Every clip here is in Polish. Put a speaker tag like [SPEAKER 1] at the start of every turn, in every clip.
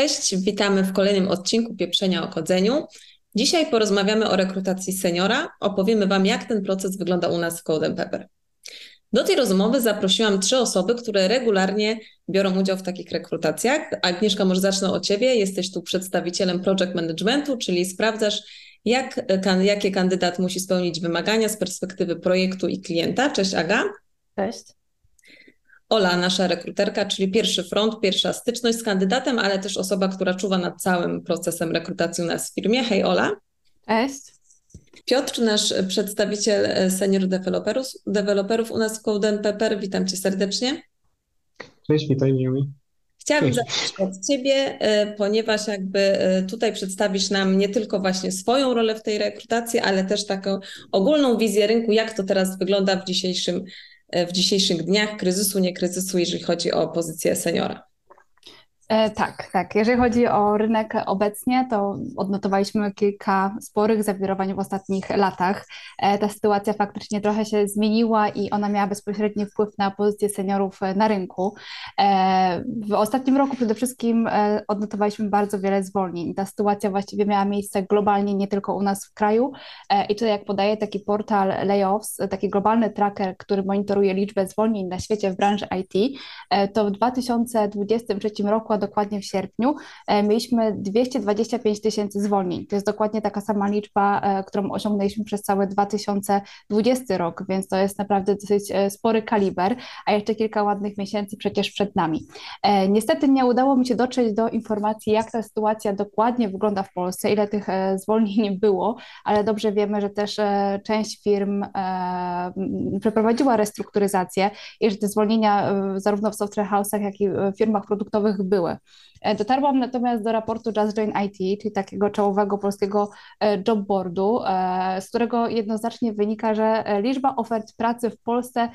[SPEAKER 1] Cześć, witamy w kolejnym odcinku Pieprzenia o Kodzeniu. Dzisiaj porozmawiamy o rekrutacji seniora. Opowiemy Wam, jak ten proces wygląda u nas w Code Pepper. Do tej rozmowy zaprosiłam trzy osoby, które regularnie biorą udział w takich rekrutacjach. Agnieszka, może zacznę od Ciebie. Jesteś tu przedstawicielem project managementu, czyli sprawdzasz, jak, jakie kandydat musi spełnić wymagania z perspektywy projektu i klienta. Cześć Aga.
[SPEAKER 2] Cześć.
[SPEAKER 1] Ola, nasza rekruterka, czyli pierwszy front, pierwsza styczność z kandydatem, ale też osoba, która czuwa nad całym procesem rekrutacji u nas w firmie. Hej Ola.
[SPEAKER 2] Cześć.
[SPEAKER 1] Piotr, nasz przedstawiciel e, senior developerów, developerów u nas w Code Pepper. Witam Cię serdecznie.
[SPEAKER 3] Cześć, witaj Miumi.
[SPEAKER 1] Chciałabym zacząć od Ciebie, e, ponieważ jakby e, tutaj przedstawisz nam nie tylko właśnie swoją rolę w tej rekrutacji, ale też taką ogólną wizję rynku, jak to teraz wygląda w dzisiejszym w dzisiejszych dniach kryzysu, nie kryzysu, jeżeli chodzi o pozycję seniora?
[SPEAKER 2] E, tak, tak. Jeżeli chodzi o rynek obecnie, to odnotowaliśmy kilka sporych zawirowań w ostatnich latach. E, ta sytuacja faktycznie trochę się zmieniła i ona miała bezpośredni wpływ na pozycję seniorów na rynku. E, w ostatnim roku przede wszystkim odnotowaliśmy bardzo wiele zwolnień. Ta sytuacja właściwie miała miejsce globalnie, nie tylko u nas w kraju. I tutaj, jak podaje taki portal Layoffs, taki globalny tracker, który monitoruje liczbę zwolnień na świecie w branży IT, to w 2023 roku dokładnie w sierpniu, e, mieliśmy 225 tysięcy zwolnień. To jest dokładnie taka sama liczba, e, którą osiągnęliśmy przez cały 2020 rok, więc to jest naprawdę dosyć e, spory kaliber, a jeszcze kilka ładnych miesięcy przecież przed nami. Niestety nie udało mi się dotrzeć do informacji, jak ta sytuacja dokładnie wygląda w Polsce, ile tych zwolnień było, ale dobrze wiemy, że też część firm przeprowadziła restrukturyzację i że te zwolnienia zarówno w software house'ach, jak i w firmach produktowych były. E, dotarłam natomiast do raportu Just Join IT, czyli takiego czołowego polskiego e, jobboardu, e, z którego jednoznacznie wynika, że liczba ofert pracy w Polsce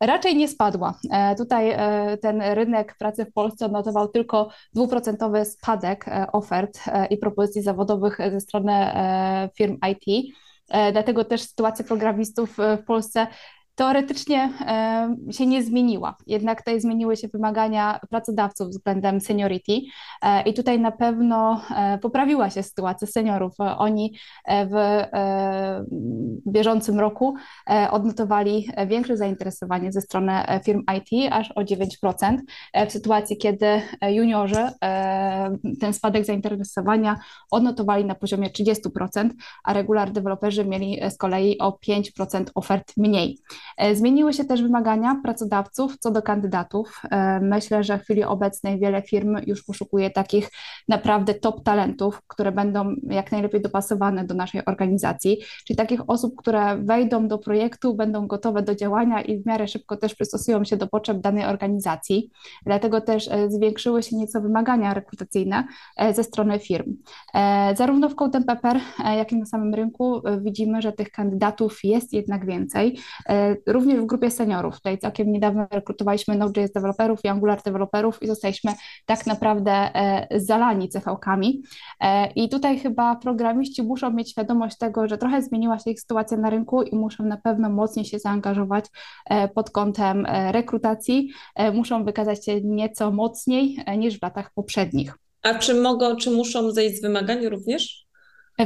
[SPEAKER 2] raczej nie spadła. Tutaj ten rynek pracy w Polsce odnotował tylko dwuprocentowy spadek ofert i propozycji zawodowych ze strony firm IT. Dlatego też sytuacja programistów w Polsce teoretycznie e, się nie zmieniła. Jednak tutaj zmieniły się wymagania pracodawców względem seniority e, i tutaj na pewno e, poprawiła się sytuacja seniorów. Oni w bieżącym roku odnotowali większe zainteresowanie ze strony firm IT, aż o 9%, w sytuacji, kiedy juniorzy ten spadek zainteresowania odnotowali na poziomie 30%, a regular deweloperzy mieli z kolei o 5% ofert mniej. E, zmieniły się też wymagania pracodawców co do kandydatów. E, myślę, że w chwili obecnej wiele firm już poszukuje takich naprawdę top talentów, które będą jak najlepiej dopasowane do naszej organizacji, czyli takich osób, które wejdą do projektu, będą gotowe do działania i w miarę szybko też przystosują się do potrzeb danej organizacji. Dlatego też e, zwiększyły się nieco wymagania rekrutacyjne ze strony firm. Zarówno w Code Pepper, jak i na samym rynku widzimy, że tych kandydatów jest jednak więcej również w grupie seniorów. Tutaj całkiem niedawno rekrutowaliśmy Node.js deweloperów i Angular deweloperów i zostaliśmy tak naprawdę e, zalani CV-kami. E, I tutaj chyba programiści muszą mieć świadomość tego, że trochę zmieniła się ich sytuacja na rynku i muszą na pewno mocniej się zaangażować e, pod kątem rekrutacji. Muszą wykazać się nieco mocniej niż w latach poprzednich.
[SPEAKER 1] A czy mogą, czy muszą zejść z wymagań również?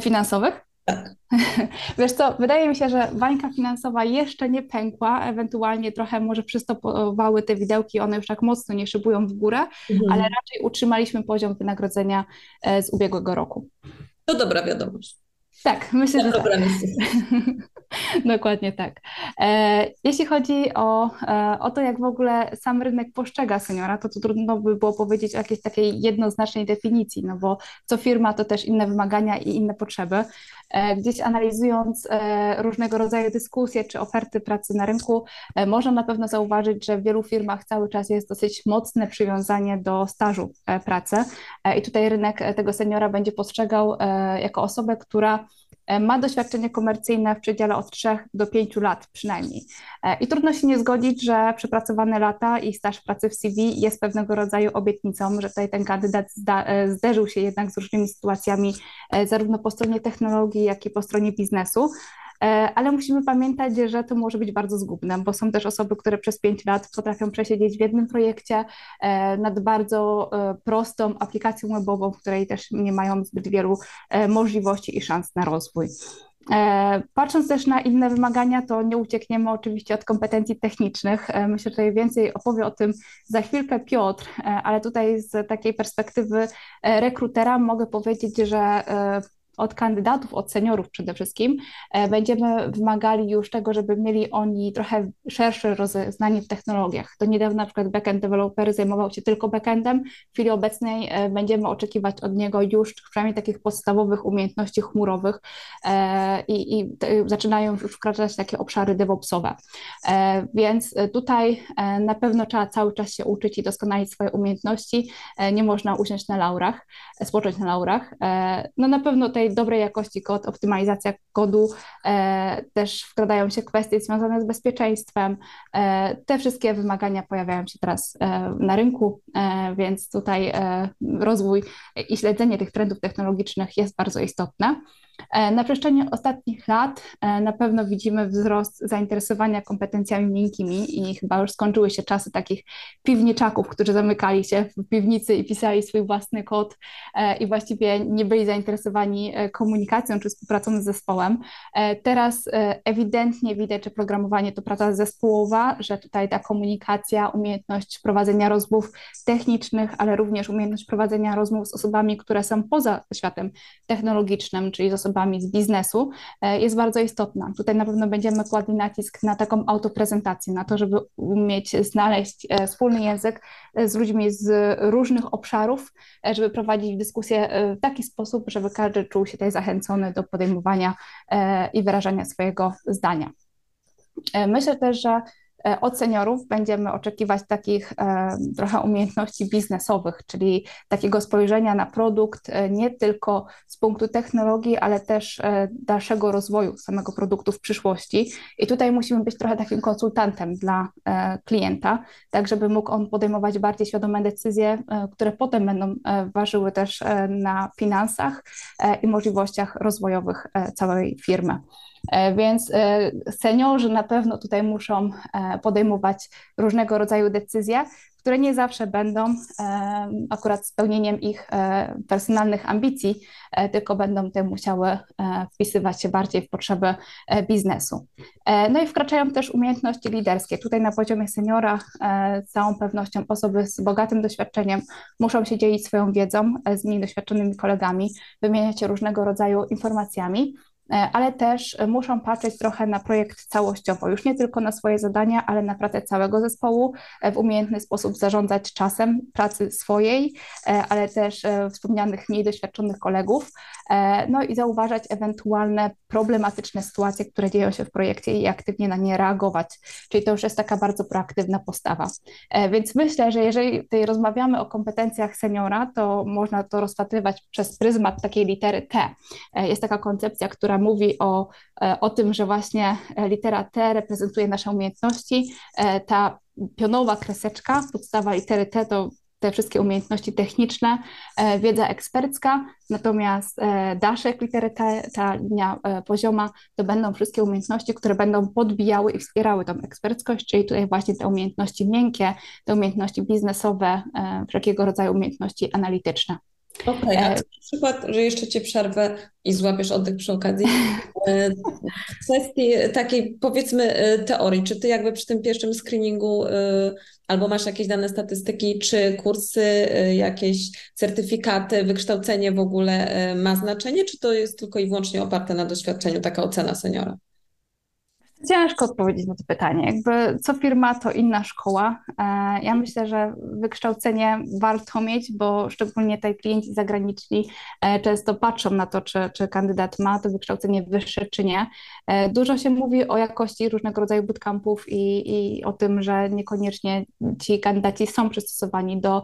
[SPEAKER 2] Finansowych?
[SPEAKER 1] Tak.
[SPEAKER 2] Wiesz co, wydaje mi się, że bańka finansowa jeszcze nie pękła, ewentualnie trochę może przystopowały te widełki, one już tak mocno nie szybują w górę, mhm. ale raczej utrzymaliśmy poziom wynagrodzenia e, z ubiegłego roku.
[SPEAKER 1] To dobra wiadomość.
[SPEAKER 2] Tak, myślę, że tak. Dokładnie tak. E, jeśli chodzi o, e, o to, jak w ogóle sam rynek postrzega seniora, to, to trudno by było powiedzieć o jakiejś takiej jednoznacznej definicji, no bo co firma to też inne wymagania i inne potrzeby. E, gdzieś analizując różnego rodzaju dyskusje czy oferty pracy na rynku, można na pewno zauważyć, że w wielu firmach cały czas jest dosyć mocne przywiązanie do stażu pracy. I tutaj rynek tego seniora będzie postrzegał jako osobę, która E, ma doświadczenie komercyjne w przedziale od 3 do 5 lat przynajmniej. E, I trudno się nie zgodzić, że przepracowane lata i staż pracy w CV jest pewnego rodzaju obietnicą, że tutaj ten kandydat e, zderzył się jednak z różnymi sytuacjami, zarówno po stronie technologii, jak i po stronie biznesu. Ale musimy pamiętać, że to może być bardzo zgubne, bo są też osoby, które przez pięć lat potrafią przesiedzieć w jednym projekcie nad bardzo prostą aplikacją webową, w której też nie mają zbyt wielu możliwości i szans na rozwój. E, patrząc też na inne wymagania, to nie uciekniemy oczywiście od kompetencji technicznych. E, myślę, że tutaj więcej opowie o tym za chwilkę Piotr, e, ale tutaj z takiej perspektywy rekrutera mogę powiedzieć, że od kandydatów, od seniorów przede wszystkim, e, będziemy wymagali już tego, żeby mieli oni trochę szersze rozeznanie w technologiach. Do niedawna na przykład backend developer zajmował się tylko backendem. W chwili obecnej e, będziemy oczekiwać od niego już przynajmniej takich podstawowych umiejętności chmurowych e, i, i zaczynają już wkraczać takie obszary DevOpsowe. Więc tutaj na pewno trzeba cały czas się uczyć i doskonalić swoje umiejętności. Nie można usiąść na laurach, spocząć na laurach. No na pewno tutaj dobrej jakości kod, optymalizacja kodu, e, też wkradają się kwestie związane z bezpieczeństwem. E, te wszystkie wymagania pojawiają się teraz e, na rynku, więc tutaj rozwój i śledzenie tych trendów technologicznych jest bardzo istotne. E, na przestrzeni ostatnich lat e, na pewno widzimy wzrost zainteresowania kompetencjami miękkimi i chyba już skończyły się czasy takich piwniczaków, którzy zamykali się w piwnicy i pisali swój własny kod e, i właściwie nie byli zainteresowani komunikacją czy współpracą z zespołem. Teraz ewidentnie widać, że programowanie to praca zespołowa, że tutaj ta komunikacja, umiejętność prowadzenia rozmów technicznych, ale również umiejętność prowadzenia rozmów z osobami, które są poza światem technologicznym, czyli z osobami z biznesu e, jest bardzo istotna. Tutaj na pewno będziemy kładli nacisk na taką autoprezentację, na to, żeby umieć znaleźć e, wspólny język e, z ludźmi z różnych obszarów, żeby prowadzić dyskusję w taki sposób, żeby każdy czuł się tutaj zachęcony do podejmowania i wyrażania swojego zdania. Myślę też, że od seniorów będziemy oczekiwać takich e, trochę umiejętności biznesowych, czyli takiego spojrzenia na produkt e, nie tylko z punktu technologii, ale też dalszego rozwoju samego produktu w przyszłości. I tutaj musimy być trochę takim konsultantem dla klienta, tak żeby mógł on podejmować bardziej świadome decyzje, które potem będą ważyły też na finansach i możliwościach rozwojowych całej firmy. E, więc e, seniorzy na pewno tutaj muszą e, podejmować różnego rodzaju decyzje, które nie zawsze będą akurat spełnieniem ich personalnych ambicji, tylko będą te musiały wpisywać się bardziej w potrzeby biznesu. No i wkraczają też umiejętności liderskie. Tutaj na poziomie seniora z całą pewnością osoby z bogatym doświadczeniem muszą się dzielić swoją wiedzą z mniej doświadczonymi kolegami, wymieniać się różnego rodzaju informacjami, ale też muszą patrzeć trochę na projekt całościowo, już nie tylko na swoje zadania, ale na pracę całego zespołu, e, w umiejętny sposób zarządzać czasem pracy swojej, e, ale też wspomnianych mniej doświadczonych kolegów, no i zauważać ewentualne problematyczne sytuacje, które dzieją się w projekcie i aktywnie na nie reagować. Czyli to już jest taka bardzo proaktywna postawa. Więc myślę, że jeżeli tutaj rozmawiamy o kompetencjach seniora, to można to rozpatrywać przez pryzmat takiej litery T. Jest taka koncepcja, która która mówi o, e, o tym, że właśnie e, litera T reprezentuje nasze umiejętności. E, ta pionowa kreseczka, podstawa litery T to te wszystkie umiejętności techniczne, wiedza ekspercka, natomiast daszek litery T, ta linia pozioma, to będą wszystkie umiejętności, które będą podbijały i wspierały tą eksperckość, czyli tutaj właśnie te umiejętności miękkie, te umiejętności biznesowe, wszelkiego rodzaju umiejętności analityczne.
[SPEAKER 1] Okej, okay, a na przykład, że jeszcze Cię przerwę i złapiesz oddech przy okazji, e, w kwestii takiej powiedzmy e, teorii, czy Ty jakby przy tym pierwszym screeningu e, albo masz jakieś dane statystyki, czy kursy, jakieś certyfikaty, wykształcenie w ogóle ma znaczenie, czy to jest tylko i wyłącznie oparte na doświadczeniu taka ocena seniora?
[SPEAKER 2] Ciężko odpowiedzieć na to pytanie. Jakby co firma, to inna szkoła. E, ja myślę, że wykształcenie warto mieć, bo szczególnie tutaj klienci zagraniczni e, często patrzą na to, czy, czy kandydat ma to wykształcenie wyższe, czy nie. E, dużo się mówi o jakości różnego rodzaju bootcampów i, i o tym, że niekoniecznie ci kandydaci są przystosowani do,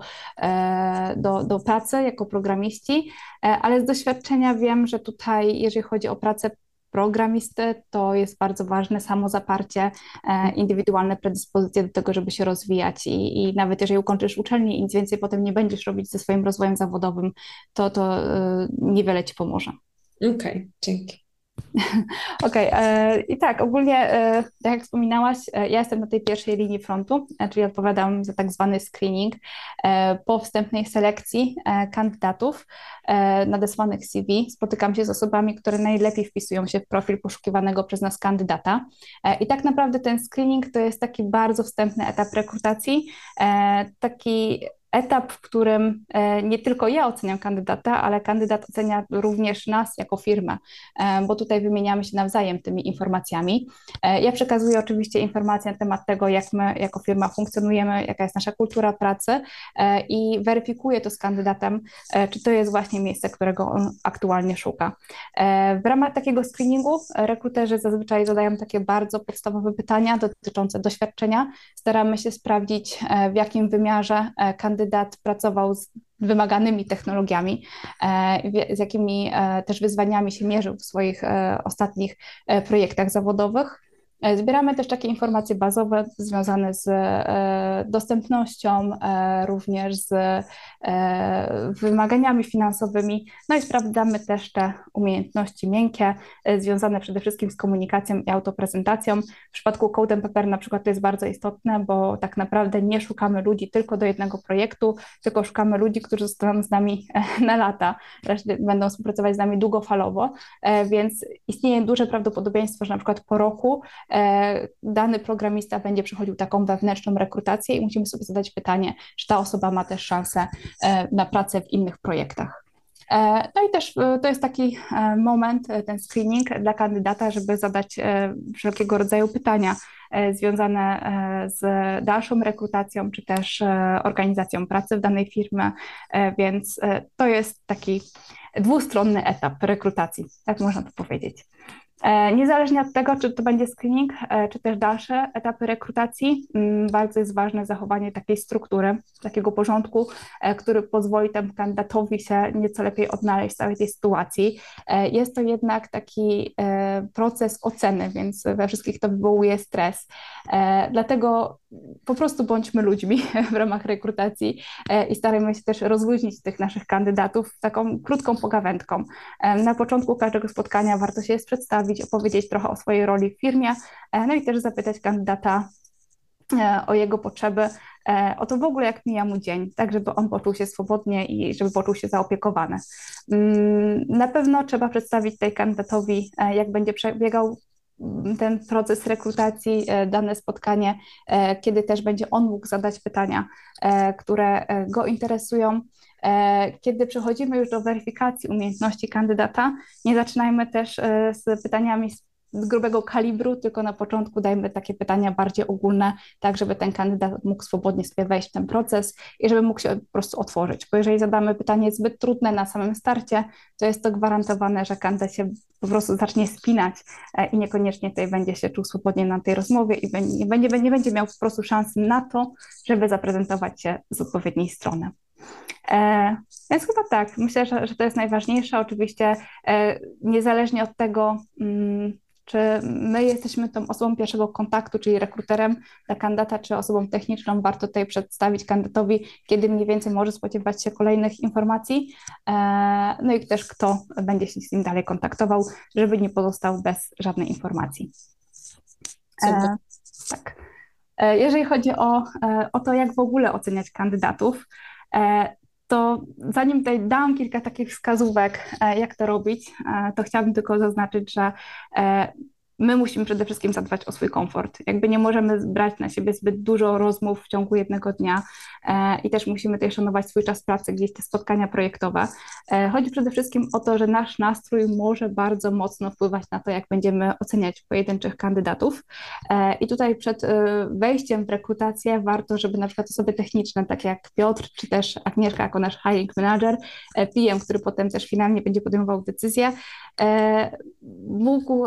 [SPEAKER 2] do, do pracy jako programiści, ale z doświadczenia wiem, że tutaj, jeżeli chodzi o pracę programisty, to jest bardzo ważne samo zaparcie, e, indywidualne predyspozycje do tego, żeby się rozwijać i, i nawet jeżeli ukończysz uczelnię i nic więcej potem nie będziesz robić ze swoim rozwojem zawodowym, to, to e, niewiele Ci pomoże.
[SPEAKER 1] Okej, okay, dzięki.
[SPEAKER 2] Okej, e, i tak, ogólnie, e, tak jak wspominałaś, e, ja jestem na tej pierwszej linii frontu, czyli odpowiadam za tak zwany screening po wstępnej selekcji kandydatów nadesłanych CV. Spotykam się z osobami, które najlepiej wpisują się w profil poszukiwanego przez nas kandydata. I tak naprawdę ten screening to jest taki bardzo wstępny etap rekrutacji, taki etap, w którym e, nie tylko ja oceniam kandydata, ale kandydat ocenia również nas jako firmę, e, bo tutaj wymieniamy się nawzajem tymi informacjami. E, Ja przekazuję oczywiście informacje na temat tego, jak my jako firma funkcjonujemy, jaka jest nasza kultura pracy i weryfikuję to z kandydatem, czy to jest właśnie miejsce, którego on aktualnie szuka. W ramach takiego screeningu rekruterzy zazwyczaj zadają takie bardzo podstawowe pytania dotyczące doświadczenia. Staramy się sprawdzić, w jakim wymiarze e, kandydat pracował z wymaganymi technologiami, e, z jakimi e, też wyzwaniami się mierzył w swoich e, ostatnich projektach zawodowych. E, Zbieramy też takie informacje bazowe związane z e, dostępnością, e, również z wymaganiami finansowymi, no i sprawdzamy też te umiejętności miękkie, związane przede wszystkim z komunikacją i autoprezentacją. W przypadku Code Pepper na przykład to jest bardzo istotne, bo tak naprawdę nie szukamy ludzi tylko do jednego projektu, tylko szukamy ludzi, którzy zostaną z nami na lata, będą współpracować z nami długofalowo, więc istnieje duże prawdopodobieństwo, że na przykład po roku dany programista będzie przechodził taką wewnętrzną rekrutację i musimy sobie zadać pytanie, czy ta osoba ma też szansę e, na pracę w innych projektach. E, No i też e, to jest taki e, moment, e, ten screening dla kandydata, żeby zadać e, wszelkiego rodzaju pytania e, związane e, z dalszą rekrutacją, czy też e, organizacją pracy w danej firmie, E, więc e, to jest taki dwustronny etap rekrutacji, tak można to powiedzieć. E, Niezależnie od tego, czy to będzie screening, e, czy też dalsze etapy rekrutacji, mm, bardzo jest ważne zachowanie takiej struktury, takiego porządku, e, który pozwoli temu kandydatowi się nieco lepiej odnaleźć w całej tej sytuacji. Jest to jednak taki proces oceny, więc we wszystkich to wywołuje stres. Dlatego po prostu bądźmy ludźmi w ramach rekrutacji i starajmy się też rozluźnić tych naszych kandydatów taką krótką pogawędką. Na początku każdego spotkania warto się jest przedstawić, opowiedzieć trochę o swojej roli w firmie, e, no i też zapytać kandydata e, o jego potrzeby, e, o to w ogóle jak mija mu dzień, tak żeby on poczuł się swobodnie i żeby poczuł się zaopiekowany. Mm, Na pewno trzeba przedstawić tej kandydatowi, jak będzie przebiegał mm, ten proces rekrutacji, dane spotkanie, kiedy też będzie on mógł zadać pytania, które go interesują. E, Kiedy przechodzimy już do weryfikacji umiejętności kandydata, nie zaczynajmy też e, z pytaniami z grubego kalibru, tylko na początku dajmy takie pytania bardziej ogólne, tak żeby ten kandydat mógł swobodnie sobie wejść w ten proces i żeby mógł się po prostu otworzyć. Bo jeżeli zadamy pytanie zbyt trudne na samym starcie, to jest to gwarantowane, że kandydat się po prostu zacznie spinać e, i niekoniecznie tutaj będzie się czuł swobodnie na tej rozmowie i nie będzie, nie będzie miał po prostu szansy na to, żeby zaprezentować się z odpowiedniej strony. E, Więc chyba tak, myślę, że, że to jest najważniejsze. Oczywiście e, niezależnie od tego, mm, czy my jesteśmy tą osobą pierwszego kontaktu, czyli rekruterem dla kandydata, czy osobą techniczną, warto tutaj przedstawić kandydatowi, kiedy mniej więcej może spodziewać się kolejnych informacji, e, no i też kto będzie się z nim dalej kontaktował, żeby nie pozostał bez żadnej informacji. E, tak. Jeżeli chodzi o, o to, jak w ogóle oceniać kandydatów, to zanim tutaj dam kilka takich wskazówek, e, jak to robić, e, to chciałabym tylko zaznaczyć, że e, my musimy przede wszystkim zadbać o swój komfort. Jakby nie możemy brać na siebie zbyt dużo rozmów w ciągu jednego dnia e, i też musimy tutaj szanować swój czas pracy, gdzieś te spotkania projektowe. E, Chodzi przede wszystkim o to, że nasz nastrój może bardzo mocno wpływać na to, jak będziemy oceniać pojedynczych kandydatów. E, I tutaj przed wejściem w rekrutację warto, żeby na przykład osoby techniczne, takie jak Piotr, czy też Agnieszka jako nasz hiring manager, PM, który potem też finalnie będzie podejmował decyzję, mógł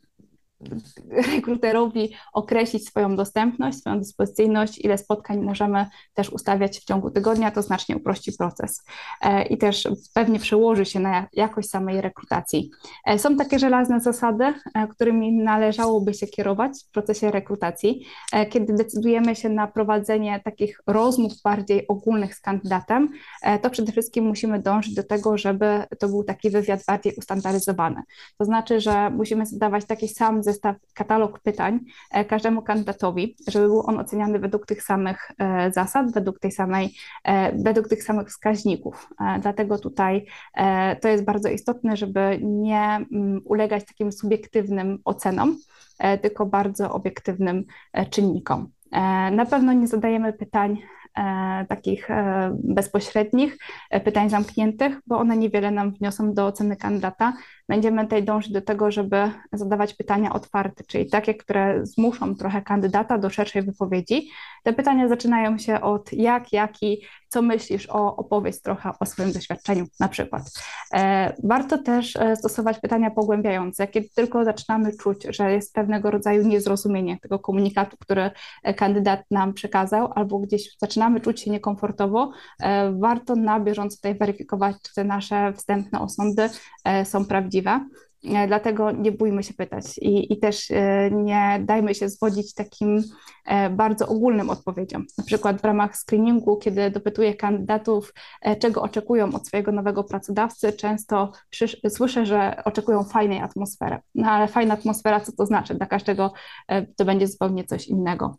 [SPEAKER 2] rekruterowi określić swoją dostępność, swoją dyspozycyjność, ile spotkań możemy też ustawiać w ciągu tygodnia, to znacznie uprości proces e, i też pewnie przełoży się na jakość samej rekrutacji. E, są takie żelazne zasady, e, którymi należałoby się kierować w procesie rekrutacji, kiedy decydujemy się na prowadzenie takich rozmów bardziej ogólnych z kandydatem, to przede wszystkim musimy dążyć do tego, żeby to był taki wywiad bardziej ustandaryzowany. To znaczy, że musimy zadawać taki sam zestaw, katalog pytań e, każdemu kandydatowi, żeby był on oceniany według tych samych e, zasad, według tej samej, e, według tych samych wskaźników. Dlatego tutaj to jest bardzo istotne, żeby nie mm, ulegać takim subiektywnym ocenom, tylko bardzo obiektywnym czynnikom. Na pewno nie zadajemy pytań takich bezpośrednich, pytań zamkniętych, bo one niewiele nam wniosą do oceny kandydata. Będziemy tutaj dążyć do tego, żeby zadawać pytania otwarte, czyli takie, które zmuszą trochę kandydata do szerszej wypowiedzi. Te pytania zaczynają się od jak, jaki, co myślisz o, opowiedz trochę o swoim doświadczeniu na przykład. warto też stosować pytania pogłębiające, kiedy tylko zaczynamy czuć, że jest pewnego rodzaju niezrozumienie tego komunikatu, który kandydat nam przekazał, albo gdzieś zaczynamy czuć się niekomfortowo, e, warto na bieżąco tutaj weryfikować, czy te nasze wstępne osądy e, są prawdziwe. E, dlatego nie bójmy się pytać i, i też e, nie dajmy się zwodzić takim e, bardzo ogólnym odpowiedziom. Na przykład w ramach screeningu, kiedy dopytuję kandydatów, czego oczekują od swojego nowego pracodawcy, często słyszę, że oczekują fajnej atmosfery. No ale fajna atmosfera, co to znaczy? Dla każdego to będzie zupełnie coś innego.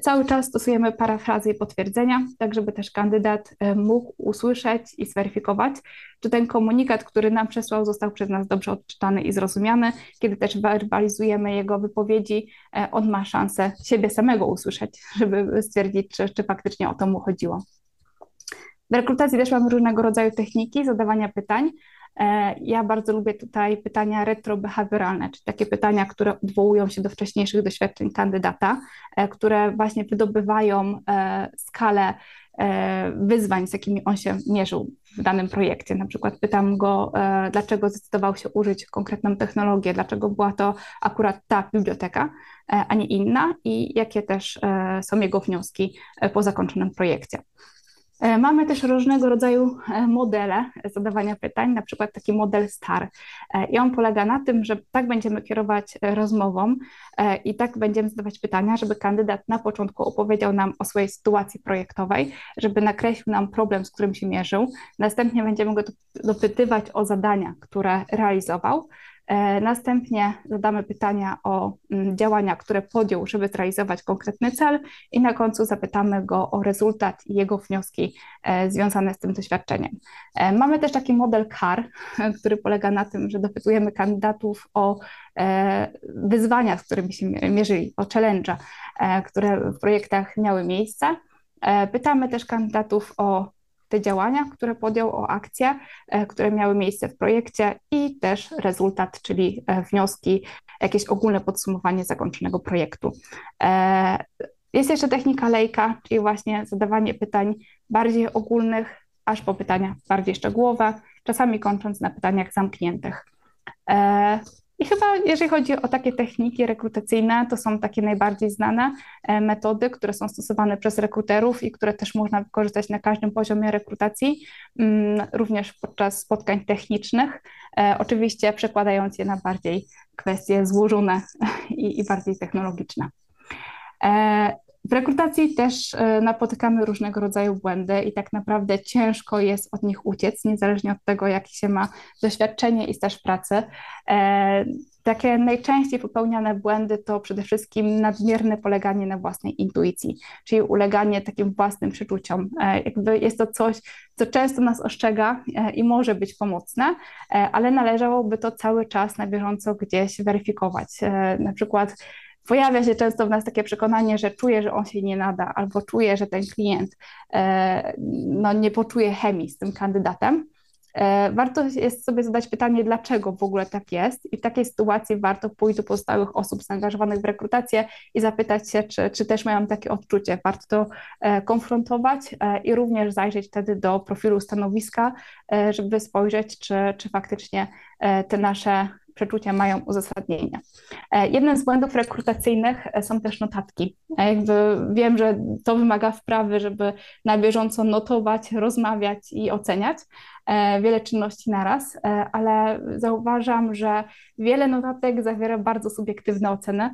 [SPEAKER 2] Cały czas stosujemy parafrazy i potwierdzenia, tak żeby też kandydat mógł usłyszeć i zweryfikować, czy ten komunikat, który nam przesłał, został przez nas dobrze odczytany i zrozumiany. Kiedy też werbalizujemy jego wypowiedzi, e, on ma szansę siebie samego usłyszeć, żeby stwierdzić, czy, czy faktycznie o to mu chodziło. W rekrutacji też mamy różnego rodzaju techniki zadawania pytań. E, ja bardzo lubię tutaj pytania retrobehawioralne, czyli takie pytania, które odwołują się do wcześniejszych doświadczeń kandydata, e, które właśnie wydobywają skalę wyzwań, z jakimi on się mierzył w danym projekcie. Na przykład pytam go, e, dlaczego zdecydował się użyć konkretną technologię, dlaczego była to akurat ta biblioteka, e, a nie inna i jakie też e, są jego wnioski po zakończonym projekcie. E, mamy też różnego rodzaju e, modele zadawania pytań, na przykład taki model STAR. E, I on polega na tym, że tak będziemy kierować rozmową i tak będziemy zadawać pytania, żeby kandydat na początku opowiedział nam o swojej sytuacji projektowej, żeby nakreślił nam problem, z którym się mierzył. Następnie będziemy go dopytywać o zadania, które realizował. E, następnie zadamy pytania o mm, działania, które podjął, żeby zrealizować konkretny cel, i na końcu zapytamy go o rezultat i jego wnioski e, związane z tym doświadczeniem. E, mamy też taki model CAR, który polega na tym, że dopytujemy kandydatów o wyzwania, z którymi się mierzyli, o challenge, które w projektach miały miejsce. Pytamy też kandydatów o te działania, które podjął, o akcje, e, które miały miejsce w projekcie i też rezultat, czyli e, wnioski, jakieś ogólne podsumowanie zakończonego projektu. E, jest jeszcze technika lejka, czyli właśnie zadawanie pytań bardziej ogólnych, aż po pytania bardziej szczegółowe, czasami kończąc na pytaniach zamkniętych. I chyba jeżeli chodzi o takie techniki rekrutacyjne, to są takie najbardziej znane e, metody, które są stosowane przez rekruterów i które też można wykorzystać na każdym poziomie rekrutacji, mm, również podczas spotkań technicznych, e, oczywiście przekładając je na bardziej kwestie złożone i, i bardziej technologiczne. W rekrutacji też e, napotykamy różnego rodzaju błędy i tak naprawdę ciężko jest od nich uciec, niezależnie od tego, jakie się ma doświadczenie i staż pracy. E, takie najczęściej popełniane błędy to przede wszystkim nadmierne poleganie na własnej intuicji, czyli uleganie takim własnym przeczuciom. E, jakby jest to coś, co często nas ostrzega i może być pomocne, ale należałoby to cały czas na bieżąco gdzieś weryfikować. Na przykład pojawia się często w nas takie przekonanie, że czuję, że on się nie nada, albo czuję, że ten klient e, no, nie poczuje chemii z tym kandydatem. E, warto jest sobie zadać pytanie, dlaczego w ogóle tak jest, i w takiej sytuacji warto pójść do pozostałych osób zaangażowanych w rekrutację i zapytać się, czy, czy też mają takie odczucie. Warto to e, konfrontować i również zajrzeć wtedy do profilu stanowiska, żeby spojrzeć, czy, czy faktycznie te nasze przeczucia mają uzasadnienie. E, Jednym z błędów rekrutacyjnych e, są też notatki. E, Jakby wiem, że to wymaga wprawy, żeby na bieżąco notować, rozmawiać i oceniać wiele czynności naraz, ale zauważam, że wiele notatek zawiera bardzo subiektywne oceny.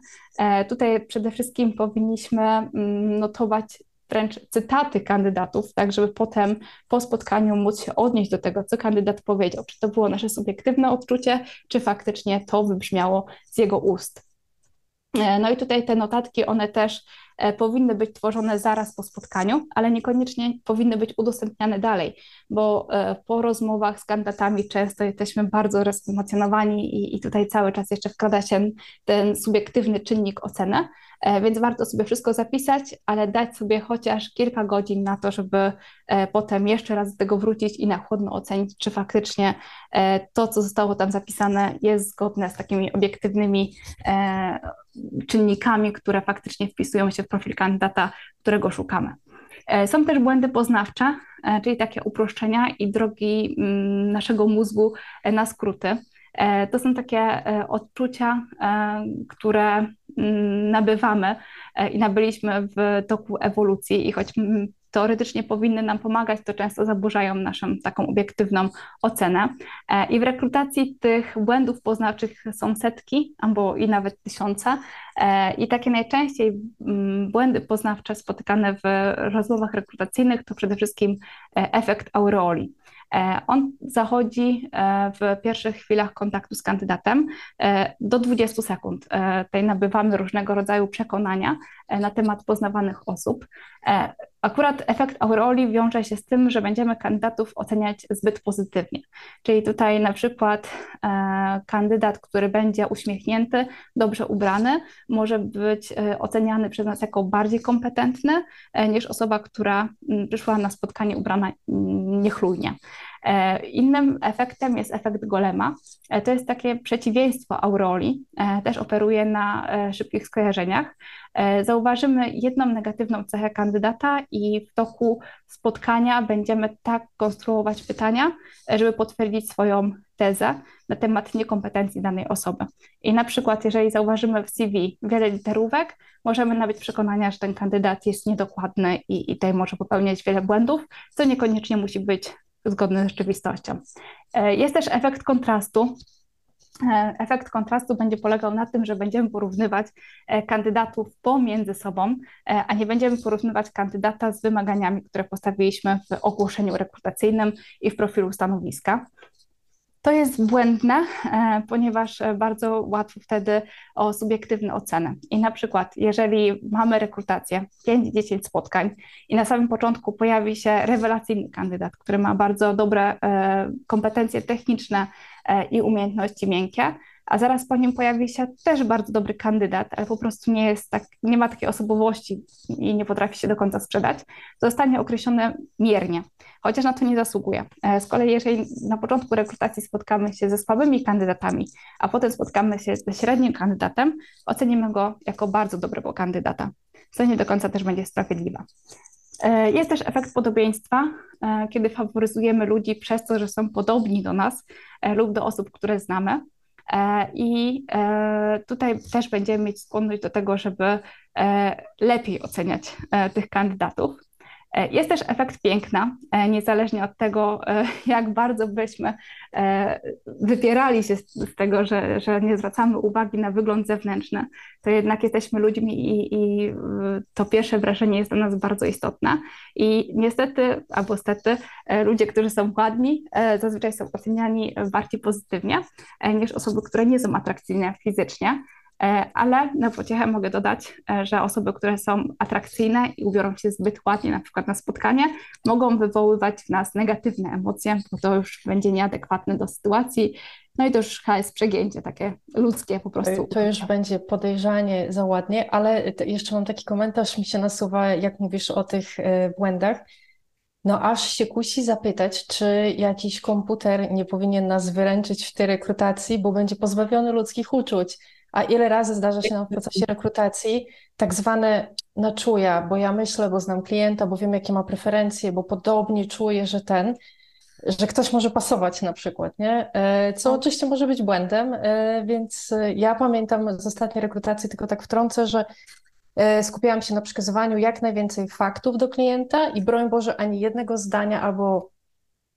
[SPEAKER 2] Tutaj przede wszystkim powinniśmy mm, notować wręcz cytaty kandydatów, tak żeby potem po spotkaniu móc się odnieść do tego, co kandydat powiedział. Czy to było nasze subiektywne odczucie, czy faktycznie to wybrzmiało z jego ust. E, No i tutaj te notatki, one też e, powinny być tworzone zaraz po spotkaniu, ale niekoniecznie powinny być udostępniane dalej, bo e, po rozmowach z kandydatami często jesteśmy bardzo rozemocjonowani i, i tutaj cały czas jeszcze wkrada się ten subiektywny czynnik oceny, więc warto sobie wszystko zapisać, ale dać sobie chociaż kilka godzin na to, żeby e, potem jeszcze raz do tego wrócić i na chłodno ocenić, czy faktycznie e, to, co zostało tam zapisane, jest zgodne z takimi obiektywnymi e, czynnikami, które faktycznie wpisują się w profil kandydata, którego szukamy. E, Są też błędy poznawcze, e, czyli takie uproszczenia i drogi mm, naszego mózgu e, na skróty. E, To są takie e, odczucia, e, które mm, nabywamy i nabyliśmy w toku ewolucji i choć mm, teoretycznie powinny nam pomagać, to często zaburzają naszą taką obiektywną ocenę. I w rekrutacji tych błędów poznawczych są setki albo i nawet tysiące. I takie najczęściej mm, błędy poznawcze spotykane w rozmowach rekrutacyjnych to przede wszystkim efekt aureoli. E, On zachodzi e, w pierwszych chwilach kontaktu z kandydatem e, do 20 sekund. Tutaj nabywamy różnego rodzaju przekonania na temat poznawanych osób. Akurat efekt aureoli wiąże się z tym, że będziemy kandydatów oceniać zbyt pozytywnie. Czyli tutaj na przykład kandydat, który będzie uśmiechnięty, dobrze ubrany, może być oceniany przez nas jako bardziej kompetentny niż osoba, która przyszła na spotkanie ubrana niechlujnie. E, Innym efektem jest efekt golema. E, To jest takie przeciwieństwo aureoli, e, też operuje na szybkich skojarzeniach. Zauważymy jedną negatywną cechę kandydata i w toku spotkania będziemy tak konstruować pytania, żeby potwierdzić swoją tezę na temat niekompetencji danej osoby. I na przykład, jeżeli zauważymy w CV wiele literówek, możemy nabyć przekonania, że ten kandydat jest niedokładny i, i tutaj może popełniać wiele błędów, co niekoniecznie musi być zgodne z rzeczywistością. E, Jest też efekt kontrastu. E, Efekt kontrastu będzie polegał na tym, że będziemy porównywać e, kandydatów pomiędzy sobą, a nie będziemy porównywać kandydata z wymaganiami, które postawiliśmy w ogłoszeniu rekrutacyjnym i w profilu stanowiska. To jest błędne, e, ponieważ e, bardzo łatwo wtedy o subiektywne oceny. I na przykład, jeżeli mamy rekrutację, 5-10 spotkań i na samym początku pojawi się rewelacyjny kandydat, który ma bardzo dobre e, kompetencje techniczne i umiejętności miękkie, a zaraz po nim pojawi się też bardzo dobry kandydat, ale po prostu nie jest tak, nie ma takiej osobowości i nie potrafi się do końca sprzedać, zostanie określone miernie, chociaż na to nie zasługuje. E, Z kolei, jeżeli na początku rekrutacji spotkamy się ze słabymi kandydatami, a potem spotkamy się ze średnim kandydatem, ocenimy go jako bardzo dobrego kandydata, co nie do końca też będzie sprawiedliwe. E, Jest też efekt podobieństwa, e, kiedy faworyzujemy ludzi przez to, że są podobni do nas lub do osób, które znamy. E, I e, tutaj też będziemy mieć skłonność do tego, żeby e, lepiej oceniać tych kandydatów. E, Jest też efekt piękna, e, niezależnie od tego, e, jak bardzo byśmy wypierali się z tego, że, że nie zwracamy uwagi na wygląd zewnętrzny, to jednak jesteśmy ludźmi i, i to pierwsze wrażenie jest dla nas bardzo istotne. I niestety, albo stety, ludzie, którzy są ładni, zazwyczaj są oceniani bardziej pozytywnie niż osoby, które nie są atrakcyjne fizycznie. E, Ale na pociechę mogę dodać, e, że osoby, które są atrakcyjne i ubiorą się zbyt ładnie, na przykład na spotkanie, mogą wywoływać w nas negatywne emocje, bo to już będzie nieadekwatne do sytuacji. No i to już chyba jest przegięcie takie ludzkie po prostu.
[SPEAKER 4] To już będzie podejrzanie za ładnie, ale jeszcze mam taki komentarz, mi się nasuwa, jak mówisz o tych e, błędach. No aż się kusi zapytać, czy jakiś komputer nie powinien nas wyręczyć w tej rekrutacji, bo będzie pozbawiony ludzkich uczuć. A ile razy zdarza się nam w procesie rekrutacji tak zwane na czuja, bo ja myślę, bo znam klienta, bo wiem, jakie ma preferencje, bo podobnie czuję, że ten. że ktoś może pasować na przykład, nie? E, Co oczywiście może być błędem, e, więc e, ja pamiętam z ostatniej rekrutacji, tylko tak wtrącę, że skupiałam się na przekazywaniu jak najwięcej faktów do klienta i broń Boże ani jednego zdania albo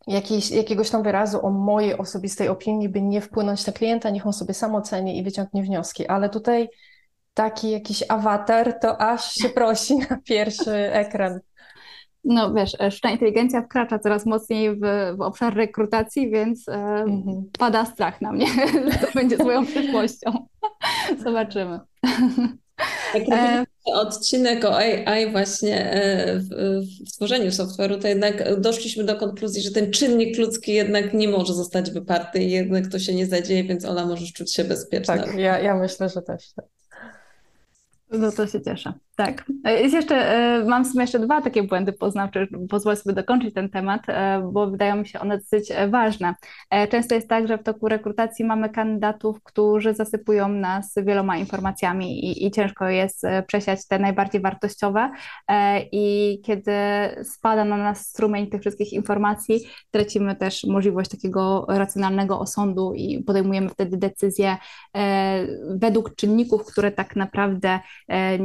[SPEAKER 4] jakiejś, jakiegoś tam wyrazu o mojej osobistej opinii, by nie wpłynąć na klienta, niech on sobie sam oceni i wyciągnie wnioski, ale tutaj taki jakiś awatar, to aż się prosi na pierwszy ekran.
[SPEAKER 2] No wiesz, e, sztuczna inteligencja wkracza coraz mocniej w, w obszar rekrutacji, więc e,
[SPEAKER 4] Mhm.
[SPEAKER 2] pada strach na mnie, że to będzie swoją przyszłością. Zobaczymy. E,
[SPEAKER 1] odcinek o AI właśnie e, w, w tworzeniu software'u, to jednak doszliśmy do konkluzji, że ten czynnik ludzki jednak nie może zostać wyparty i jednak to się nie zadzieje, więc Ola możesz czuć się bezpieczna.
[SPEAKER 4] Tak, ja, ja myślę, że też. tak.
[SPEAKER 2] No to się cieszę. Tak. E, Jest jeszcze, e, mam w sumie jeszcze dwa takie błędy poznawcze, pozwolę sobie dokończyć ten temat, e, bo wydają mi się one dosyć ważne. Często jest tak, że w toku rekrutacji mamy kandydatów, którzy zasypują nas wieloma informacjami i, i ciężko jest przesiać te najbardziej wartościowe i kiedy spada na nas strumień tych wszystkich informacji, tracimy też możliwość takiego racjonalnego osądu i podejmujemy wtedy decyzje według czynników, które tak naprawdę e,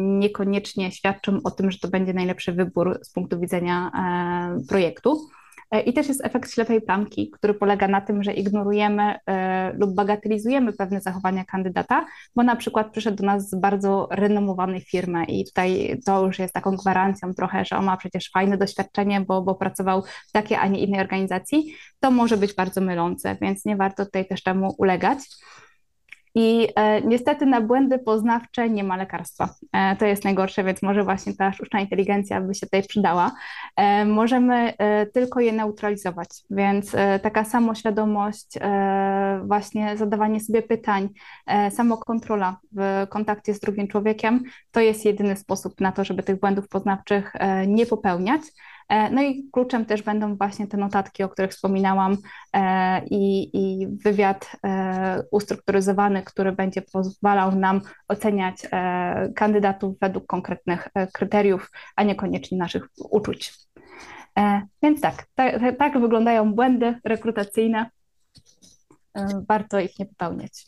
[SPEAKER 2] niekoniecznie świadczą o tym, że to będzie najlepszy wybór z punktu widzenia e, projektu. E, I też jest efekt ślepej plamki, który polega na tym, że ignorujemy e, lub bagatelizujemy pewne zachowania kandydata, bo na przykład przyszedł do nas z bardzo renomowanej firmy i tutaj to już jest taką gwarancją trochę, że on ma przecież fajne doświadczenie, bo, bo pracował w takiej, a nie innej organizacji. To może być bardzo mylące, więc nie warto tutaj też temu ulegać. I e, niestety na błędy poznawcze nie ma lekarstwa. E, to jest najgorsze, więc może właśnie ta sztuczna inteligencja by się tutaj przydała. E, możemy e, tylko je neutralizować, więc e, taka samoświadomość, e, właśnie zadawanie sobie pytań, samokontrola w kontakcie z drugim człowiekiem, to jest jedyny sposób na to, żeby tych błędów poznawczych nie popełniać. E, No i kluczem też będą właśnie te notatki, o których wspominałam, e, i, i wywiad e, ustrukturyzowany, który będzie pozwalał nam oceniać kandydatów według konkretnych kryteriów, a niekoniecznie naszych uczuć. Więc tak, tak, tak wyglądają błędy rekrutacyjne. Warto ich nie popełniać.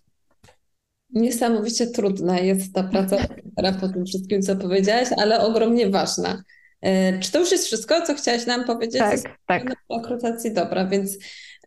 [SPEAKER 1] Niesamowicie trudna jest ta praca po tym wszystkim, co powiedziałaś, ale ogromnie ważna. E, Czy to już jest wszystko, co chciałaś nam powiedzieć?
[SPEAKER 2] Tak, tak.
[SPEAKER 1] rekrutacji? Dobra, więc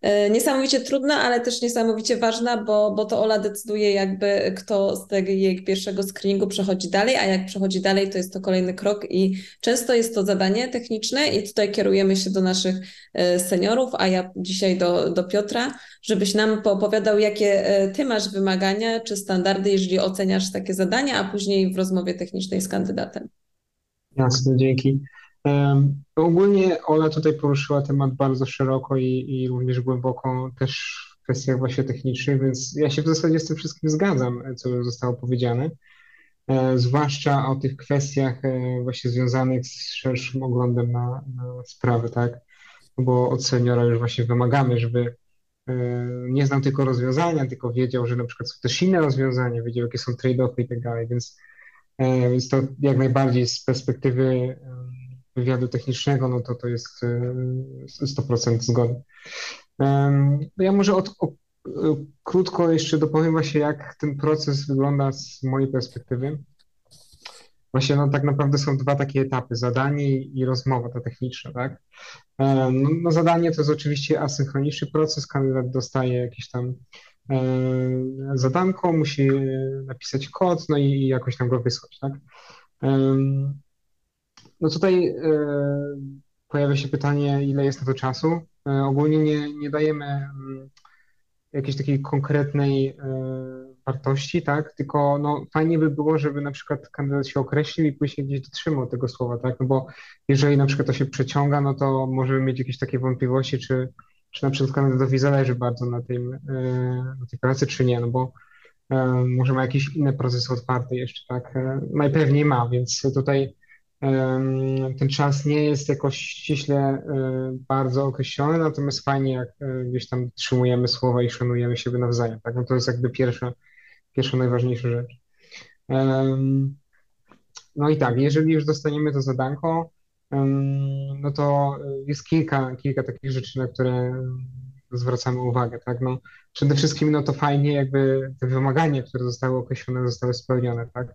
[SPEAKER 1] e, niesamowicie trudna, ale też niesamowicie ważna, bo, bo to Ola decyduje jakby, kto z tego jej pierwszego screeningu przechodzi dalej, a jak przechodzi dalej, to jest to kolejny krok i często jest to zadanie techniczne i tutaj kierujemy się do naszych e, seniorów, a ja dzisiaj do, do Piotra, żebyś nam poopowiadał, jakie ty masz wymagania czy standardy, jeżeli oceniasz takie zadania, a później w rozmowie technicznej z kandydatem.
[SPEAKER 3] Jasne, dzięki. Em, Ogólnie Ola tutaj poruszyła temat bardzo szeroko i, i również głęboko też w kwestiach właśnie technicznych, więc ja się w zasadzie z tym wszystkim zgadzam, co zostało powiedziane. E, Zwłaszcza o tych kwestiach e, właśnie związanych z szerszym oglądem na, na sprawy, tak? Bo od seniora już właśnie wymagamy, żeby e, nie znał tylko rozwiązania, tylko wiedział, że na przykład są też inne rozwiązania, wiedział, jakie są trade-offy i tak dalej, więc Więc to jak najbardziej z perspektywy e, wywiadu technicznego, no to to jest e, 100% zgody. Em, Ja może od, o, e, krótko jeszcze dopowiem właśnie, jak ten proces wygląda z mojej perspektywy. Właśnie no, tak naprawdę są dwa takie etapy, zadanie i rozmowa, ta techniczna, tak? E, No, no zadanie to jest oczywiście asynchroniczny proces, kandydat dostaje jakieś tam e, zadanko, musi e, napisać kod, no i, jakoś tam go wysłać, tak? Em, No tutaj e, pojawia się pytanie, ile jest na to czasu. E, Ogólnie nie, nie dajemy mm, jakiejś takiej konkretnej e, wartości, tak? Tylko no, fajnie by było, żeby na przykład kandydat się określił i później gdzieś dotrzymał tego słowa, tak? No bo jeżeli na przykład to się przeciąga, no to możemy mieć jakieś takie wątpliwości, czy, czy na przykład kandydatowi zależy bardzo na tym, e, na tej pracy, czy nie, no bo e, może ma jakieś inne procesy otwarte jeszcze, tak? E, Najpewniej ma, więc tutaj ten czas nie jest jakoś ściśle bardzo określony, natomiast fajnie, jak gdzieś tam trzymujemy słowa i szanujemy siebie nawzajem, tak? No to jest jakby pierwsza, pierwsza najważniejsza rzecz. No i tak, jeżeli już dostaniemy to zadanko, no to jest kilka, kilka takich rzeczy, na które zwracamy uwagę, tak? No, przede wszystkim no to fajnie jakby te wymagania, które zostały określone, zostały spełnione, tak?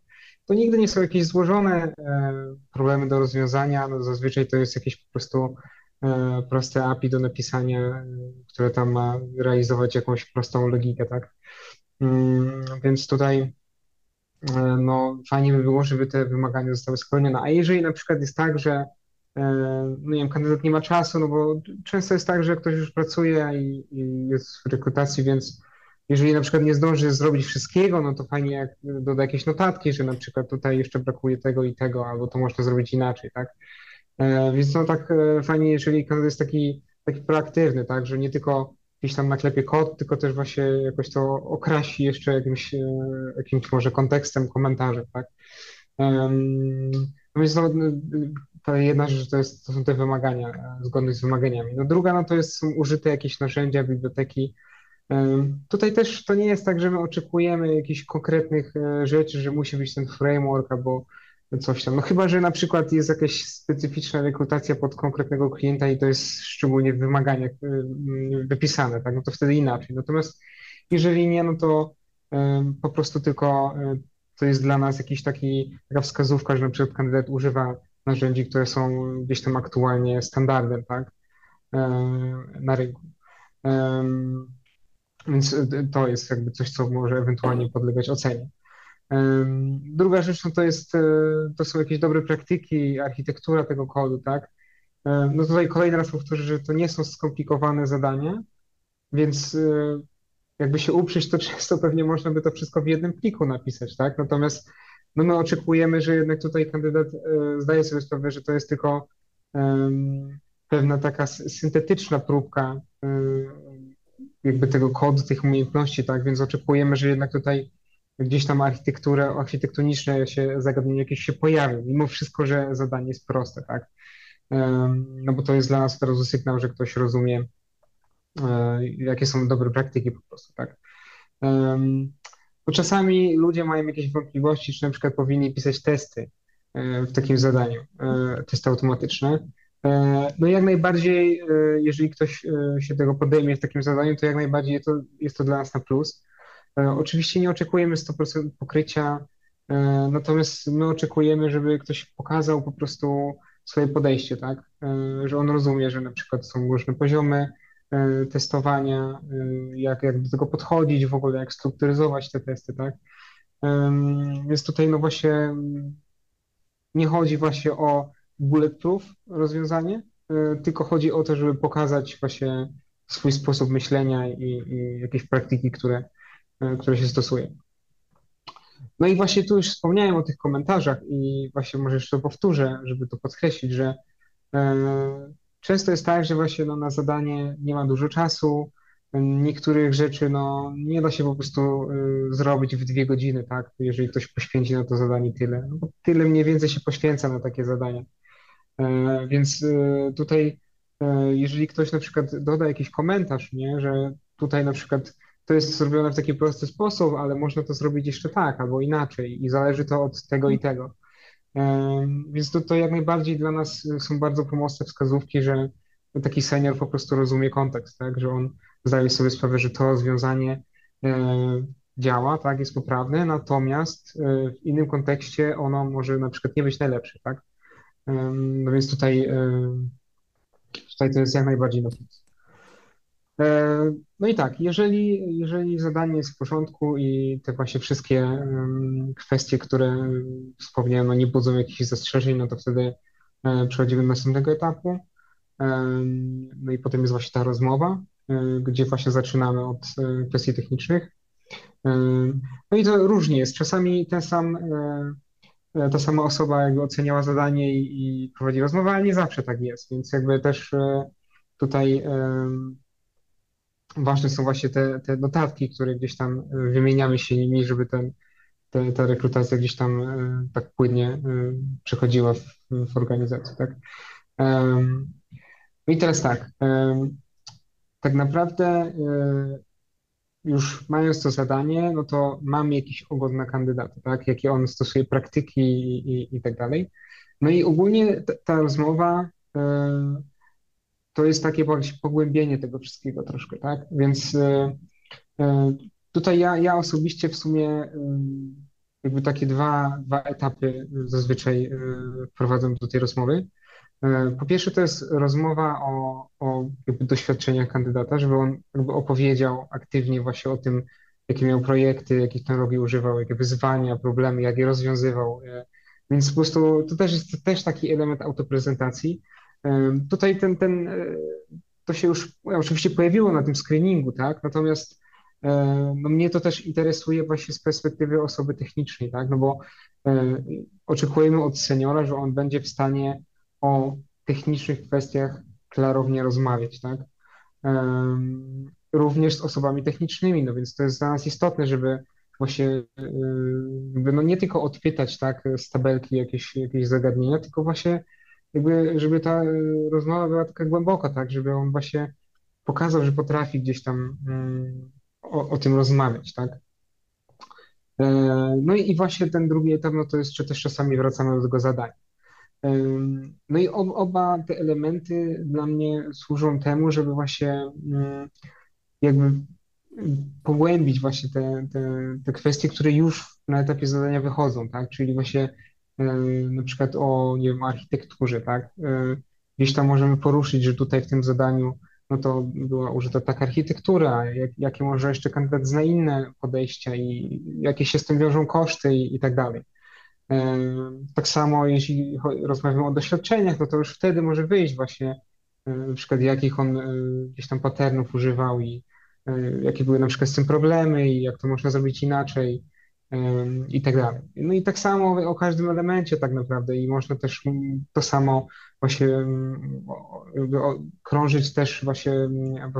[SPEAKER 3] To nigdy nie są jakieś złożone e, problemy do rozwiązania, no zazwyczaj to jest jakieś po prostu e, proste API do napisania, e, które tam ma realizować jakąś prostą logikę, tak? Mm, Więc tutaj e, no, fajnie by było, żeby te wymagania zostały spełnione. A jeżeli na przykład jest tak, że e, no nie wiem, kandydat nie ma czasu, no bo często jest tak, że ktoś już pracuje i, i jest w rekrutacji, więc jeżeli na przykład nie zdąży zrobić wszystkiego, no to fajnie jak doda jakieś notatki, że na przykład tutaj jeszcze brakuje tego i tego, albo to można zrobić inaczej, tak? E, Więc no tak e, fajnie, jeżeli kandydat jest taki, taki proaktywny, tak, że nie tylko gdzieś tam naklepie kod, tylko też właśnie jakoś to okrasi jeszcze jakimś, e, jakimś może kontekstem, komentarzem, tak. Em, No więc no, to jedna rzecz to, jest, to są te wymagania, e, zgodność z wymaganiami. No druga, no to jest, są użyte jakieś narzędzia, biblioteki. Tutaj też to nie jest tak, że my oczekujemy jakichś konkretnych e, rzeczy, że musi być ten framework albo coś tam. No chyba, że na przykład jest jakaś specyficzna rekrutacja pod konkretnego klienta i to jest szczególnie w wymaganiach y, wypisane, tak? No to wtedy inaczej. Natomiast jeżeli nie, no to po prostu tylko to jest dla nas jakiś taki, taka wskazówka, że na przykład kandydat używa narzędzi, które są gdzieś tam aktualnie standardem, tak? Y, Na rynku. Em, Więc to jest jakby coś, co może ewentualnie podlegać ocenie. Em, Druga rzecz no to jest, e, to są jakieś dobre praktyki, architektura tego kodu, tak? No tutaj kolejny raz powtórzę, że to nie są skomplikowane zadania, więc e, jakby się uprzeć, to często pewnie można by to wszystko w jednym pliku napisać, tak? Natomiast no my oczekujemy, że jednak tutaj kandydat e, zdaje sobie sprawę, że to jest tylko pewna taka syntetyczna próbka e, jakby tego kodu, tych umiejętności, tak? Więc oczekujemy, że jednak tutaj gdzieś tam architektura, architektoniczne się, zagadnienie jakieś się pojawią, mimo wszystko, że zadanie jest proste, tak? No bo to jest dla nas od razu sygnał, że ktoś rozumie, jakie są dobre praktyki po prostu, tak? Bo czasami ludzie mają jakieś wątpliwości, czy na przykład powinni pisać testy e, w takim zadaniu, e, testy automatyczne. E, No i jak najbardziej, e, jeżeli ktoś e, się tego podejmie w takim zadaniu, to jak najbardziej to, jest to dla nas na plus. E, Oczywiście nie oczekujemy 100% pokrycia, e, natomiast my oczekujemy, żeby ktoś pokazał po prostu swoje podejście, tak? E, Że on rozumie, że na przykład są różne poziomy e, testowania, e, jak, jak do tego podchodzić, w ogóle jak strukturyzować te testy, tak? Więc tutaj no właśnie nie chodzi właśnie o bulletproof rozwiązanie, e, tylko chodzi o to, żeby pokazać właśnie swój sposób myślenia i, i jakieś praktyki, które e, które się stosuje. No i właśnie tu już wspomniałem o tych komentarzach i właśnie może jeszcze powtórzę, żeby to podkreślić, że e, często jest tak, że właśnie no, na zadanie nie ma dużo czasu, niektórych rzeczy no, nie da się po prostu e, zrobić w dwie godziny, tak, jeżeli ktoś poświęci na to zadanie tyle. No, tyle mniej więcej się poświęca na takie zadania. E, Więc e, tutaj, e, jeżeli ktoś na przykład doda jakiś komentarz, nie, że tutaj na przykład to jest zrobione w taki prosty sposób, ale można to zrobić jeszcze tak albo inaczej i zależy to od tego i tego. Więc to, to jak najbardziej dla nas są bardzo pomocne wskazówki, że taki senior po prostu rozumie kontekst, tak, że on zdaje sobie sprawę, że to rozwiązanie e, działa, tak, jest poprawne, natomiast e, w innym kontekście ono może na przykład nie być najlepsze, tak. No więc tutaj, e, tutaj to jest jak najbardziej na plus. E, No i tak, jeżeli, jeżeli zadanie jest w porządku i te właśnie wszystkie kwestie, które wspomniałem, no nie budzą jakichś zastrzeżeń, no to wtedy e, przechodzimy do następnego etapu. No i potem jest właśnie ta rozmowa, e, gdzie właśnie zaczynamy od kwestii technicznych. No i to różnie jest. Czasami ten sam, ta sama osoba jakby oceniała zadanie i, i prowadzi rozmowę, ale nie zawsze tak jest, więc jakby też tutaj ważne są właśnie te, te notatki, które gdzieś tam e, wymieniamy się nimi, żeby ten, te, ta rekrutacja gdzieś tam e, tak płynnie e, przechodziła w, w organizacji, tak? No i teraz tak, tak naprawdę już mając to zadanie, no to mamy jakiś ogląd na kandydata, tak? Jakie on stosuje praktyki i, i, i tak dalej. No i ogólnie ta, ta rozmowa to jest takie pogłębienie tego wszystkiego troszkę, tak? Więc e, e, tutaj ja, ja osobiście w sumie e, jakby takie dwa, dwa etapy zazwyczaj wprowadzam do tej rozmowy. Po pierwsze, to jest rozmowa o, o doświadczeniach kandydata, żeby on opowiedział aktywnie właśnie o tym, jakie miał projekty, jakich technologii używał, jakie wyzwania, problemy, jak je rozwiązywał. Więc po prostu to też jest też taki element autoprezentacji. E, Tutaj ten, ten, e, to się już oczywiście pojawiło na tym screeningu, tak? Natomiast e, no mnie to też interesuje właśnie z perspektywy osoby technicznej, tak? No bo e, oczekujemy od seniora, że on będzie w stanie o technicznych kwestiach klarownie rozmawiać, tak? Również z osobami technicznymi, no więc to jest dla nas istotne, żeby właśnie no nie tylko odpytać, tak, z tabelki jakieś, jakieś zagadnienia, tylko właśnie jakby, żeby ta y, rozmowa była taka głęboka, tak, żeby on właśnie pokazał, że potrafi gdzieś tam mm, o, o tym rozmawiać, tak? E, No i właśnie ten drugi etap, no to jest, czy też czasami wracamy do tego zadania. Ym, No i ob- oba te elementy dla mnie służą temu, żeby właśnie mm, jakby pogłębić właśnie te, te, te kwestie, które już na etapie zadania wychodzą, tak? Czyli właśnie na przykład o, nie wiem, architekturze, tak? Y, Gdzieś tam możemy poruszyć, że tutaj w tym zadaniu no to była użyta taka architektura, jak, jakie może jeszcze kandydat zna inne podejścia i jakie się z tym wiążą koszty i, i tak dalej. E, Tak samo jeśli rozmawiamy o doświadczeniach, no to już wtedy może wyjść właśnie e, na przykład jakich on e, gdzieś tam patternów używał i e, jakie były na przykład z tym problemy i jak to można zrobić inaczej e, i tak dalej. No i tak samo o każdym elemencie tak naprawdę i można też to samo właśnie krążyć też właśnie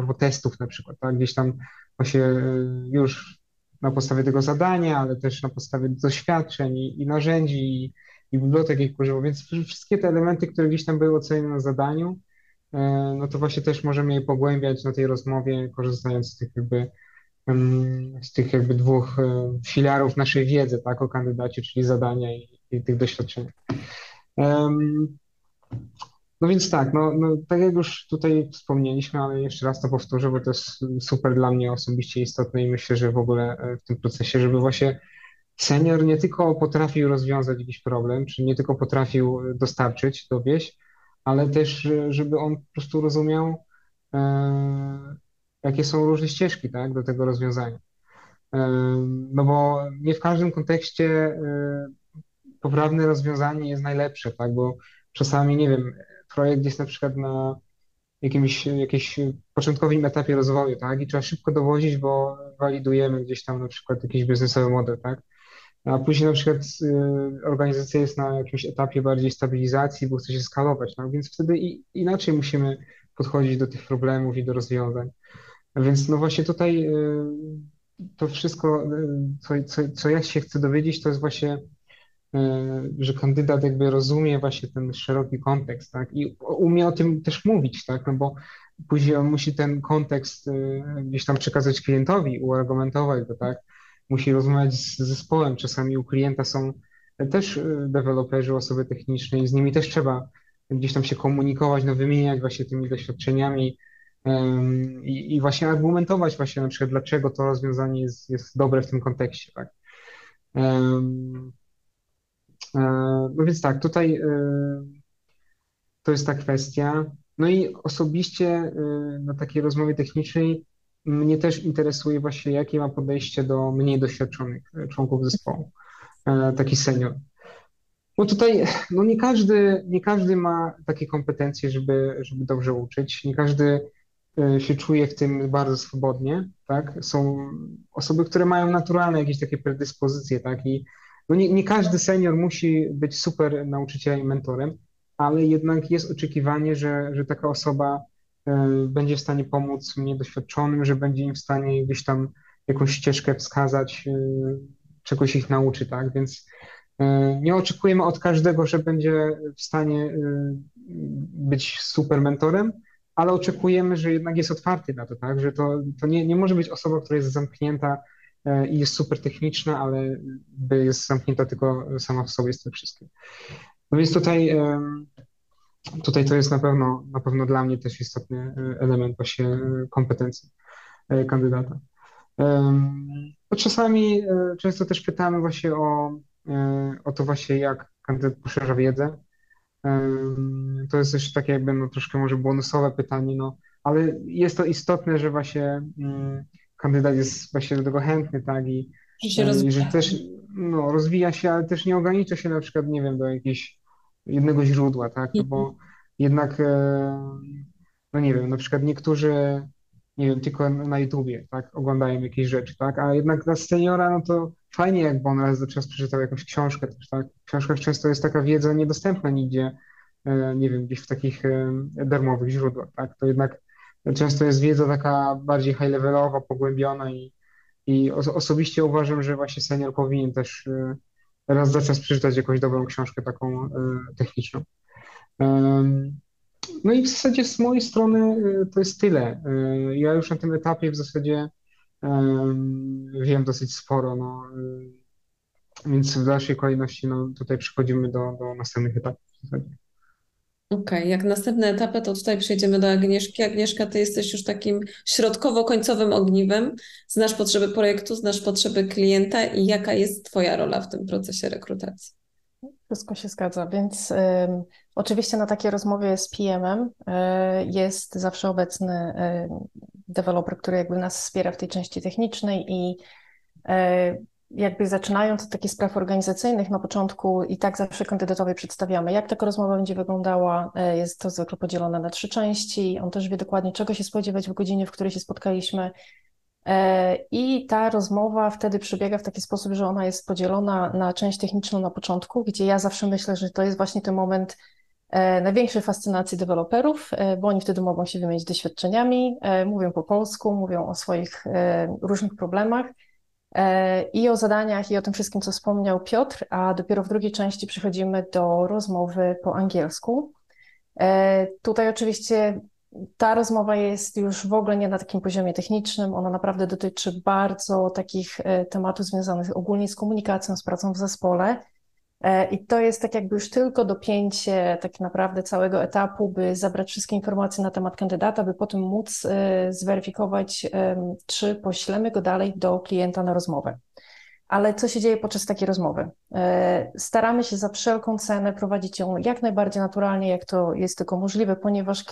[SPEAKER 3] a testów na przykład, tak? Gdzieś tam właśnie e, już na podstawie tego zadania, ale też na podstawie doświadczeń i, i narzędzi i, i bibliotek, jakich używał. Więc wszystkie te elementy, które gdzieś tam były ocenione na zadaniu, e, no to właśnie też możemy je pogłębiać na tej rozmowie, korzystając z tych jakby, z tych jakby dwóch filarów naszej wiedzy, tak, o kandydacie, czyli zadania i, i tych doświadczeń. No więc tak, no, no tak jak już tutaj wspomnieliśmy, ale jeszcze raz to powtórzę, bo to jest super dla mnie osobiście istotne i myślę, że w ogóle e, w tym procesie, żeby właśnie senior nie tylko potrafił rozwiązać jakiś problem, czy nie tylko potrafił e, dostarczyć, dowieść, ale też, e, żeby on po prostu rozumiał, jakie są różne ścieżki, tak, do tego rozwiązania. No bo nie w każdym kontekście e, poprawne rozwiązanie jest najlepsze, tak, bo czasami, nie wiem, projekt jest na przykład na jakimś, jakimś początkowym etapie rozwoju, tak? I trzeba szybko dowozić, bo walidujemy gdzieś tam na przykład jakiś biznesowy model, tak? A później na przykład y, organizacja jest na jakimś etapie bardziej stabilizacji, bo chce się skalować, no więc wtedy i, inaczej musimy podchodzić do tych problemów i do rozwiązań. Więc no właśnie tutaj y, to wszystko, y, co, co, co ja się chcę dowiedzieć, to jest właśnie e, że kandydat jakby rozumie właśnie ten szeroki kontekst, tak? I umie o tym też mówić, tak? No bo później on musi ten kontekst gdzieś tam przekazać klientowi, uargumentować go, tak? Musi rozmawiać z zespołem. Czasami u klienta są też deweloperzy, osoby techniczne i z nimi też trzeba gdzieś tam się komunikować, no wymieniać właśnie tymi doświadczeniami i, właśnie argumentować właśnie na przykład, dlaczego to rozwiązanie jest, jest dobre w tym kontekście, tak? E, No więc tak, tutaj e, to jest ta kwestia. No i osobiście e, na takiej rozmowie technicznej mnie też interesuje właśnie, jakie ma podejście do mniej doświadczonych członków zespołu, taki senior. No tutaj, no nie każdy, nie każdy ma takie kompetencje, żeby, żeby dobrze uczyć. Nie każdy się czuje w tym bardzo swobodnie, tak? Są osoby, które mają naturalne jakieś takie predyspozycje, tak? I no nie, nie każdy senior musi być super nauczycielem i mentorem, ale jednak jest oczekiwanie, że, że taka osoba e, będzie w stanie pomóc mniej doświadczonym, że będzie im w stanie gdzieś tam jakąś ścieżkę wskazać, e, czegoś ich nauczy, tak? Więc e, nie oczekujemy od każdego, że będzie w stanie e, być super mentorem, ale oczekujemy, że jednak jest otwarty na to, tak? Że to, to nie, nie może być osoba, która jest zamknięta e, i jest super techniczna, ale by jest zamknięta tylko sama w sobie z tym wszystkim. No więc tutaj, tutaj to jest na pewno, na pewno dla mnie też istotny e, element właśnie e, kompetencji kandydata. Em, Bo czasami, często też pytamy właśnie o, o to właśnie, jak kandydat poszerza wiedzę. To jest też takie jakby no, troszkę może bonusowe pytanie, no, ale jest to istotne, że właśnie mm, kandydat jest właśnie do tego chętny, tak, i,
[SPEAKER 1] Że się
[SPEAKER 3] że też no, rozwija się, ale też nie ogranicza się na przykład, nie wiem, do jakiegoś jednego źródła, tak, no bo jednak, e, no nie wiem, na przykład niektórzy, nie wiem, tylko na YouTubie, tak, oglądają jakieś rzeczy, tak, a jednak dla seniora, no to fajnie, jakby on raz czasu przeczytał jakąś książkę też, tak, w książkach często jest taka wiedza niedostępna nigdzie, e, nie wiem, gdzieś w takich e, darmowych źródłach, tak, to jednak często jest wiedza taka bardziej high-levelowa, pogłębiona i, i os osobiście uważam, że właśnie senior powinien też e, raz za czas przeczytać jakąś dobrą książkę taką techniczną. No i w zasadzie z mojej strony to jest tyle. Ja już na tym etapie w zasadzie wiem dosyć sporo, no, więc w dalszej kolejności no, tutaj przechodzimy do, do następnych etapów.
[SPEAKER 1] Okej, jak następne etapy, to tutaj przejdziemy do Agnieszki. Agnieszka, ty jesteś już takim środkowo-końcowym ogniwem. Znasz potrzeby projektu, znasz potrzeby klienta i jaka jest twoja rola w tym procesie rekrutacji?
[SPEAKER 4] Wszystko się zgadza, więc oczywiście na takiej rozmowie z PM-em y, jest zawsze obecny y, deweloper, który jakby nas wspiera w tej części technicznej i y, jakby zaczynając od takich spraw organizacyjnych na początku i tak zawsze kandydatowi przedstawiamy, jak taka rozmowa będzie wyglądała. Jest to zwykle podzielone na trzy części. On też wie dokładnie, czego się spodziewać w godzinie, w której się spotkaliśmy. E, I ta rozmowa wtedy przebiega w taki sposób, że ona jest podzielona na część techniczną na początku, gdzie ja zawsze myślę, że to jest właśnie ten moment e, największej fascynacji deweloperów, e, bo oni wtedy mogą się wymienić doświadczeniami, e, mówią po polsku, mówią o swoich e, różnych problemach e, i o zadaniach i o tym wszystkim, co wspomniał Piotr, a dopiero w drugiej części przechodzimy do rozmowy po angielsku. E, Tutaj oczywiście ta rozmowa jest już w ogóle nie na takim poziomie technicznym, ona naprawdę dotyczy bardzo takich e, tematów związanych ogólnie z komunikacją, z pracą w zespole. E, I to jest tak jakby już tylko dopięcie tak naprawdę całego etapu, by zabrać wszystkie informacje na temat kandydata, by potem móc e, zweryfikować, czy poślemy go dalej do klienta na rozmowę. Ale co się dzieje podczas takiej rozmowy? E, Staramy się za wszelką cenę prowadzić ją jak najbardziej naturalnie, jak to jest tylko możliwe, ponieważ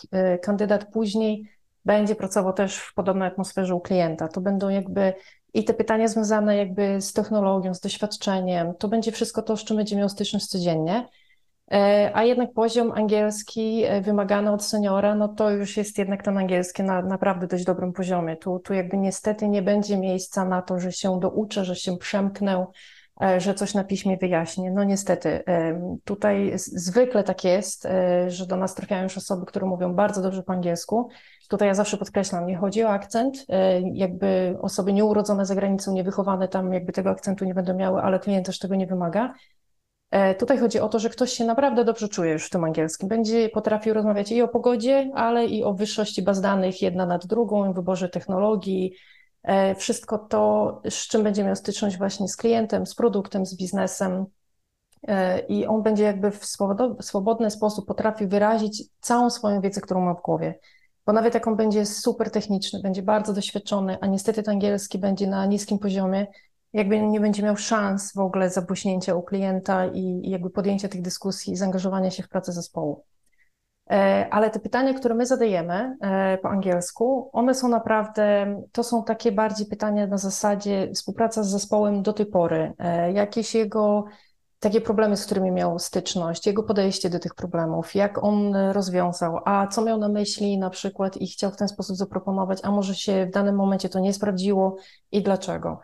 [SPEAKER 4] kandydat później będzie pracował też w podobnej atmosferze u klienta. To będą jakby i te pytania związane jakby z technologią, z doświadczeniem, to będzie wszystko to, z czym będzie miał styczność codziennie. E, A jednak poziom angielski e, wymagany od seniora, no to już jest jednak ten angielski na naprawdę dość dobrym poziomie. Tu, tu jakby niestety nie będzie miejsca na to, że się douczę, że się przemknę, e, że coś na piśmie wyjaśnię. No niestety, tutaj zwykle tak jest, że do nas trafiają już osoby, które mówią bardzo dobrze po angielsku. Tutaj ja zawsze podkreślam, nie chodzi o akcent, e, jakby osoby nieurodzone za granicą, niewychowane tam jakby tego akcentu nie będą miały, ale klient też tego nie wymaga. E, Tutaj chodzi o to, że ktoś się naprawdę dobrze czuje już w tym angielskim. Będzie potrafił rozmawiać i o pogodzie, ale i o wyższości baz danych jedna nad drugą, wyborze technologii. E, Wszystko to, z czym będzie miał styczność właśnie z klientem, z produktem, z biznesem. I on będzie jakby w swobodny sposób potrafił wyrazić całą swoją wiedzę, którą ma w głowie. Bo nawet jak on będzie super techniczny, będzie bardzo doświadczony, a niestety ten angielski będzie na niskim poziomie, jakby nie będzie miał szans w ogóle zabłyśnięcia u klienta i, i jakby podjęcia tych dyskusji i zaangażowania się w pracę zespołu. E, Ale te pytania, które my zadajemy e, po angielsku, one są naprawdę, to są takie bardziej pytania na zasadzie współpraca z zespołem do tej pory, e, jakieś jego takie problemy, z którymi miał styczność, jego podejście do tych problemów, jak on rozwiązał, a co miał na myśli na przykład i chciał w ten sposób zaproponować, a może się w danym momencie to nie sprawdziło i dlaczego.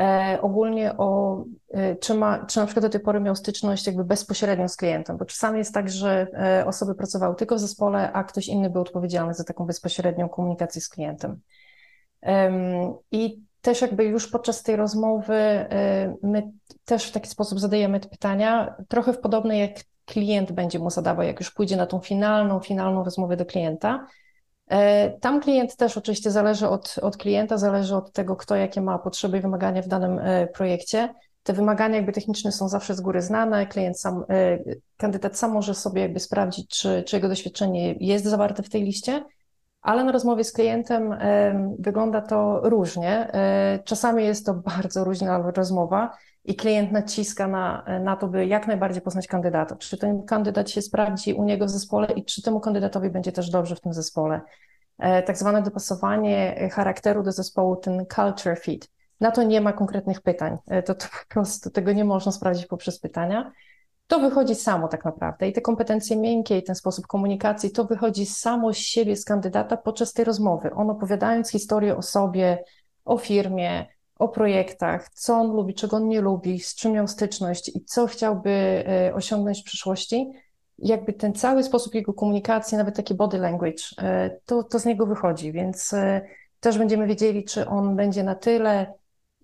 [SPEAKER 4] E, ogólnie o, e, czy, ma, czy na przykład do tej pory miał styczność jakby bezpośrednio z klientem, bo czasami jest tak, że e, osoby pracowały tylko w zespole, a ktoś inny był odpowiedzialny za taką bezpośrednią komunikację z klientem. Em, I też jakby już podczas tej rozmowy e, my też w taki sposób zadajemy te pytania, trochę w podobny jak klient będzie mu zadawał, jak już pójdzie na tą finalną, finalną rozmowę do klienta. E, Tam klient też oczywiście zależy od, od klienta, zależy od tego, kto jakie ma potrzeby i wymagania w danym e, projekcie, te wymagania jakby techniczne są zawsze z góry znane, klient sam, kandydat sam może sobie jakby sprawdzić, czy, czy jego doświadczenie jest zawarte w tej liście, ale na rozmowie z klientem em, wygląda to różnie. E, Czasami jest to bardzo różna rozmowa i klient naciska na, na to, by jak najbardziej poznać kandydata. Czy ten kandydat się sprawdzi u niego w zespole i czy temu kandydatowi będzie też dobrze w tym zespole. E, Tak zwane dopasowanie charakteru do zespołu, ten culture fit. Na to nie ma konkretnych pytań. E, To, to po prostu tego nie można sprawdzić poprzez pytania. To wychodzi samo tak naprawdę i te kompetencje miękkie i ten sposób komunikacji, to wychodzi samo z siebie, z kandydata podczas tej rozmowy. On opowiadając historię o sobie, o firmie, o projektach, co on lubi, czego on nie lubi, z czym miał styczność i co chciałby e, osiągnąć w przyszłości, jakby ten cały sposób jego komunikacji, nawet taki body language, e, to, to z niego wychodzi, więc e, też będziemy wiedzieli, czy on będzie na tyle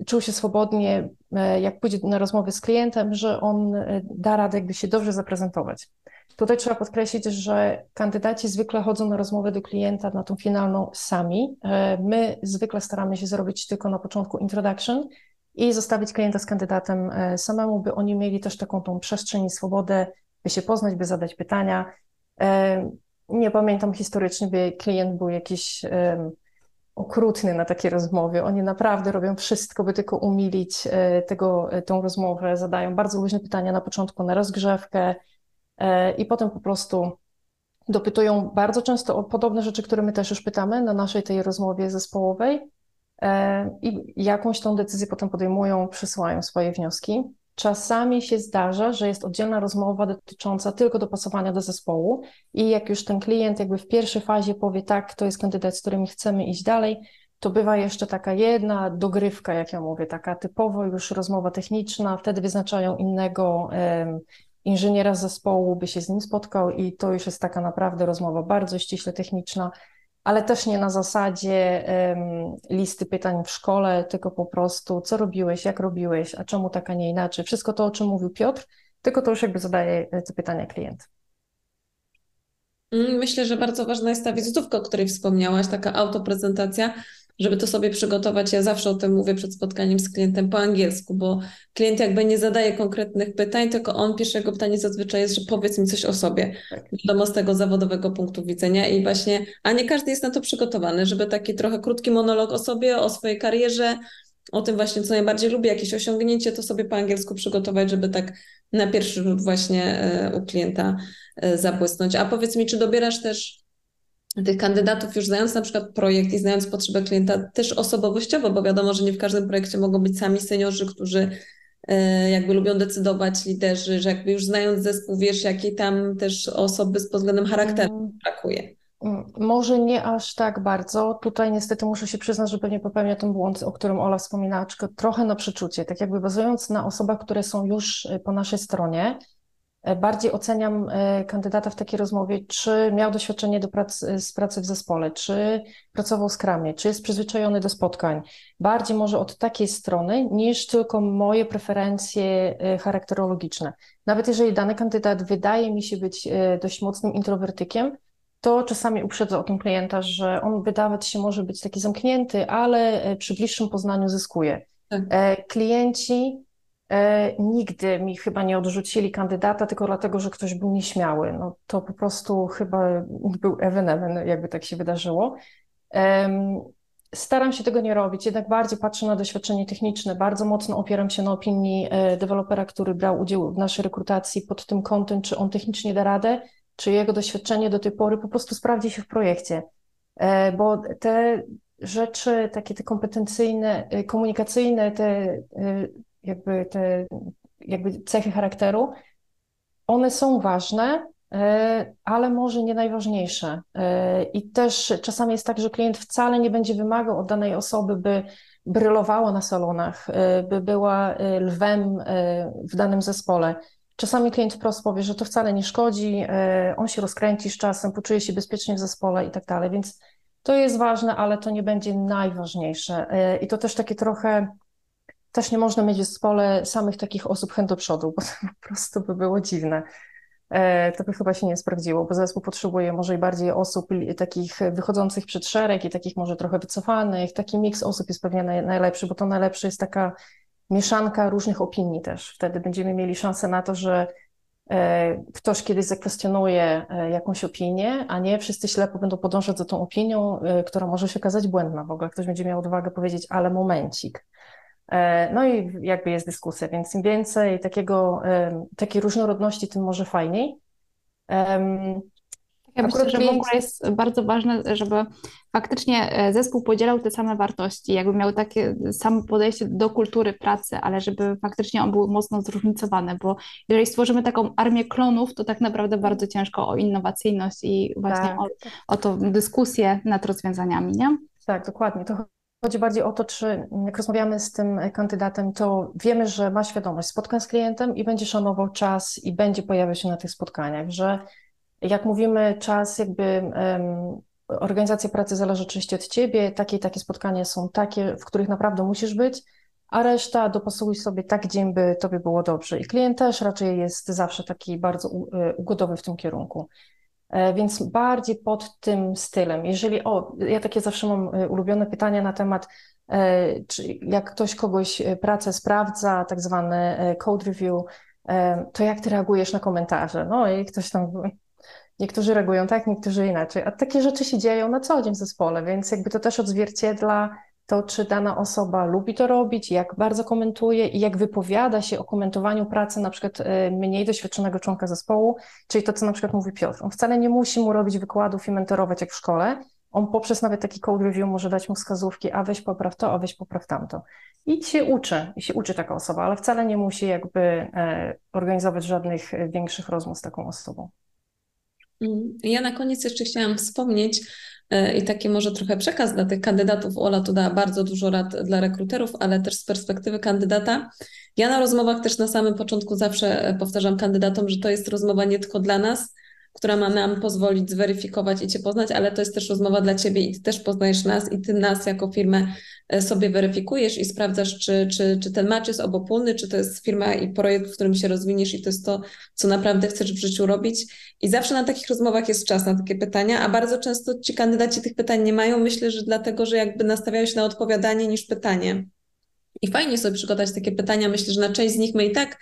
[SPEAKER 4] czuł się swobodnie, e, jak pójdzie na rozmowy z klientem, że on e, da radę jakby się dobrze zaprezentować. Tutaj trzeba podkreślić, że kandydaci zwykle chodzą na rozmowę do klienta, na tą finalną sami. E, My zwykle staramy się zrobić tylko na początku introduction i zostawić klienta z kandydatem samemu, by oni mieli też taką tą przestrzeń i swobodę, by się poznać, by zadać pytania. Nie pamiętam historycznie, by klient był jakiś okrutny na takie rozmowy. Oni naprawdę robią wszystko, by tylko umilić e, tego, e, tą rozmowę. Zadają bardzo luźne pytania na początku, na rozgrzewkę e, i potem po prostu dopytują bardzo często o podobne rzeczy, które my też już pytamy na naszej tej rozmowie zespołowej i jakąś tą decyzję potem podejmują, przysyłają swoje wnioski. Czasami się zdarza, że jest oddzielna rozmowa dotycząca tylko dopasowania do zespołu i jak już ten klient jakby w pierwszej fazie powie tak, to jest kandydat, z którym chcemy iść dalej, to bywa jeszcze taka jedna dogrywka, jak ja mówię, taka typowo już rozmowa techniczna, wtedy wyznaczają innego em, inżyniera z zespołu, by się z nim spotkał i to już jest taka naprawdę rozmowa bardzo ściśle techniczna, ale też nie na zasadzie em, listy pytań w szkole, tylko po prostu co robiłeś, jak robiłeś, a czemu tak, a nie inaczej. Wszystko to, o czym mówił Piotr, tylko to już jakby zadaje e, te pytania klient.
[SPEAKER 1] Mm, Myślę, że bardzo ważna jest ta wizytówka, o której wspomniałaś, taka autoprezentacja, żeby to sobie przygotować. Ja zawsze o tym mówię przed spotkaniem z klientem po angielsku, bo klient jakby nie zadaje konkretnych pytań, tylko on pierwszego pytanie zazwyczaj jest, że powiedz mi coś o sobie,
[SPEAKER 4] Tak.
[SPEAKER 1] wiadomo z tego zawodowego punktu widzenia i właśnie, a nie każdy jest na to przygotowany, żeby taki trochę krótki monolog o sobie, o swojej karierze, o tym właśnie, co najbardziej lubi, jakieś osiągnięcie, to sobie po angielsku przygotować, żeby tak na pierwszy rzut właśnie e, u klienta e, zabłysnąć. A powiedz mi, czy dobierasz też tych kandydatów już znając na przykład projekt i znając potrzebę klienta też osobowościowo, bo wiadomo, że nie w każdym projekcie mogą być sami seniorzy, którzy e, jakby lubią decydować, liderzy, że jakby już znając zespół, wiesz, jakiej tam też osoby pod względem charakteru
[SPEAKER 4] Mm.
[SPEAKER 1] brakuje.
[SPEAKER 4] Mm, Może nie aż tak bardzo. Tutaj niestety muszę się przyznać, że pewnie popełnia ten błąd, o którym Ola wspominała, trochę na przeczucie. Tak jakby bazując na osobach, które są już y, po naszej stronie, bardziej oceniam e, kandydata w takiej rozmowie, czy miał doświadczenie do pracy, z pracy w zespole, czy pracował w skramie, czy jest przyzwyczajony do spotkań. Bardziej może od takiej strony, niż tylko moje preferencje e, charakterologiczne. Nawet jeżeli dany kandydat wydaje mi się być e, dość mocnym introwertykiem, to czasami uprzedzę o tym klienta, że on wydawać się może być taki zamknięty, ale e, przy bliższym poznaniu zyskuje.
[SPEAKER 1] Tak.
[SPEAKER 4] E, Klienci e, nigdy mi chyba nie odrzucili kandydata tylko dlatego, że ktoś był nieśmiały. No to po prostu chyba był ewenement, jakby tak się wydarzyło. Staram się tego nie robić, jednak bardziej patrzę na doświadczenie techniczne, bardzo mocno opieram się na opinii e, dewelopera, który brał udział w naszej rekrutacji pod tym kątem, czy on technicznie da radę, czy jego doświadczenie do tej pory po prostu sprawdzi się w projekcie. E, Bo te rzeczy, takie te kompetencyjne, e, komunikacyjne, te e, jakby te jakby cechy charakteru, one są ważne, e, ale może nie najważniejsze. E, I też czasami jest tak, że klient wcale nie będzie wymagał od danej osoby, by brylowała na salonach, e, by była lwem w danym zespole. Czasami klient wprost powie, że to wcale nie szkodzi, on się rozkręci z czasem, poczuje się bezpiecznie w zespole i tak dalej, więc to jest ważne, ale to nie będzie najważniejsze. I to też takie trochę, też nie można mieć w zespole samych takich osób chęt do przodu, bo to po prostu by było dziwne. E, To by chyba się nie sprawdziło, bo zespół potrzebuje może i bardziej osób takich wychodzących przed szereg i takich może trochę wycofanych. Taki miks osób jest pewnie naj, najlepszy, bo to najlepszy jest taka mieszanka różnych opinii też. Wtedy będziemy mieli szansę na to, że e, ktoś kiedyś zakwestionuje e, jakąś opinię, a nie wszyscy ślepo będą podążać za tą opinią, która może się okazać błędna. W ogóle ktoś będzie miał odwagę powiedzieć, ale momencik. E, No i jakby jest dyskusja, więc im więcej takiego, em, takiej różnorodności, tym może fajniej.
[SPEAKER 2] Ja myślę,
[SPEAKER 4] Akurat
[SPEAKER 2] że w ogóle jest bardzo ważne, żeby faktycznie e, zespół podzielał te same wartości, jakby miał takie samo podejście do kultury pracy, ale żeby faktycznie on był mocno zróżnicowany, bo jeżeli stworzymy taką armię klonów, to tak naprawdę bardzo ciężko o innowacyjność i właśnie
[SPEAKER 4] Tak.
[SPEAKER 2] o, o tą dyskusję nad rozwiązaniami, nie?
[SPEAKER 4] Tak, dokładnie. To chodzi bardziej o to, czy jak rozmawiamy z tym kandydatem, to wiemy, że ma świadomość spotkań z klientem i będzie szanował czas i będzie pojawiał się na tych spotkaniach, że jak mówimy, czas jakby em, organizacja pracy zależy oczywiście od ciebie, takie i takie spotkania są takie, w których naprawdę musisz być, a reszta dopasuj sobie tak dzień, by tobie było dobrze. I klient też raczej jest zawsze taki bardzo e, ugodowy w tym kierunku. E, Więc bardziej pod tym stylem. Jeżeli, o, ja takie zawsze mam e, ulubione pytania na temat, e, czy jak ktoś kogoś pracę sprawdza, tak zwane e, code review, to jak ty reagujesz na komentarze? No i ktoś tam, niektórzy reagują tak, niektórzy inaczej. A takie rzeczy się dzieją na co dzień w zespole, więc jakby to też odzwierciedla to, czy dana osoba lubi to robić, jak bardzo komentuje i jak wypowiada się o komentowaniu pracy na przykład e, mniej doświadczonego członka zespołu, Czyli to, co na przykład mówi Piotr. On wcale nie musi mu robić wykładów i mentorować jak w szkole. On poprzez nawet taki code review może dać mu wskazówki, a weź popraw to, a weź popraw tamto. I się uczy, i się uczy taka osoba, ale wcale nie musi jakby e, organizować żadnych e, większych rozmów z taką osobą.
[SPEAKER 1] Mm. Ja na koniec jeszcze chciałam wspomnieć i taki może trochę przekaz dla tych kandydatów. Ola tu dała bardzo dużo rad dla rekruterów, ale też z perspektywy kandydata. Ja na rozmowach też na samym początku zawsze e, powtarzam kandydatom, że to jest rozmowa nie tylko dla nas, która ma nam pozwolić zweryfikować i Cię poznać, ale to jest też rozmowa dla Ciebie i Ty też poznajesz nas i Ty nas jako firmę e, sobie weryfikujesz i sprawdzasz, czy, czy, czy ten match jest obopólny, czy to jest firma i projekt, w którym się rozwiniesz i to jest to, co naprawdę chcesz w życiu robić. I zawsze na takich rozmowach jest czas na takie pytania, a bardzo często ci kandydaci tych pytań nie mają. Myślę, że dlatego, że jakby nastawiają się na odpowiadanie niż pytanie. I fajnie sobie przygotować takie pytania. Myślę, że na część z nich my i tak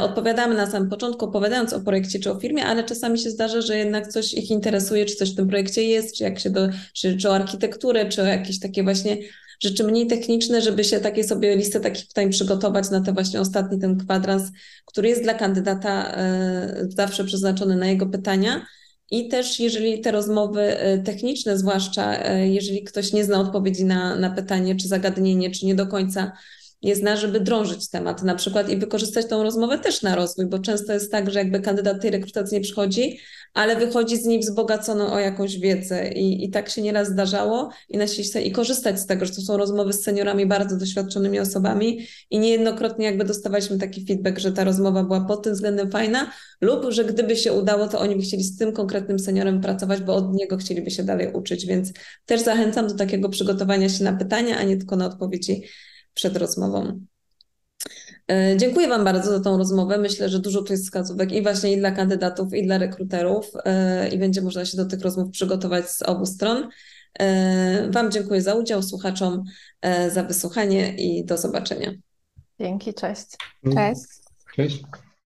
[SPEAKER 1] odpowiadamy na samym początku, opowiadając o projekcie czy o firmie, ale czasami się zdarza, że jednak coś ich interesuje, czy coś w tym projekcie jest, czy jak się do, czy, czy o architekturę, czy o jakieś takie właśnie rzeczy mniej techniczne, żeby się takie sobie listę takich pytań przygotować na te właśnie ostatni ten kwadrans, który jest dla kandydata e, zawsze przeznaczony na jego pytania. I też jeżeli te rozmowy e, techniczne, zwłaszcza e, jeżeli ktoś nie zna odpowiedzi na, na pytanie czy zagadnienie, czy nie do końca je zna, żeby drążyć temat na przykład i wykorzystać tą rozmowę też na rozwój, bo często jest tak, że jakby kandydat tej rekrutacji nie przychodzi, ale wychodzi z niej wzbogacony o jakąś wiedzę. I, i tak się nieraz zdarzało i nasić i korzystać z tego, że to są rozmowy z seniorami, bardzo doświadczonymi osobami i niejednokrotnie jakby dostawaliśmy taki feedback, że ta rozmowa była pod tym względem fajna lub, że gdyby się udało, to oni by chcieli z tym konkretnym seniorem pracować, bo od niego chcieliby się dalej uczyć, więc też zachęcam do takiego przygotowania się na pytania, a nie tylko na odpowiedzi przed rozmową. E, Dziękuję Wam bardzo za tą rozmowę. Myślę, że dużo tu jest wskazówek i właśnie i dla kandydatów, i dla rekruterów e, i będzie można się do tych rozmów przygotować z obu stron. E, Wam dziękuję za udział, słuchaczom za wysłuchanie i do zobaczenia.
[SPEAKER 4] Dzięki, cześć.
[SPEAKER 2] Cześć.
[SPEAKER 3] Cześć.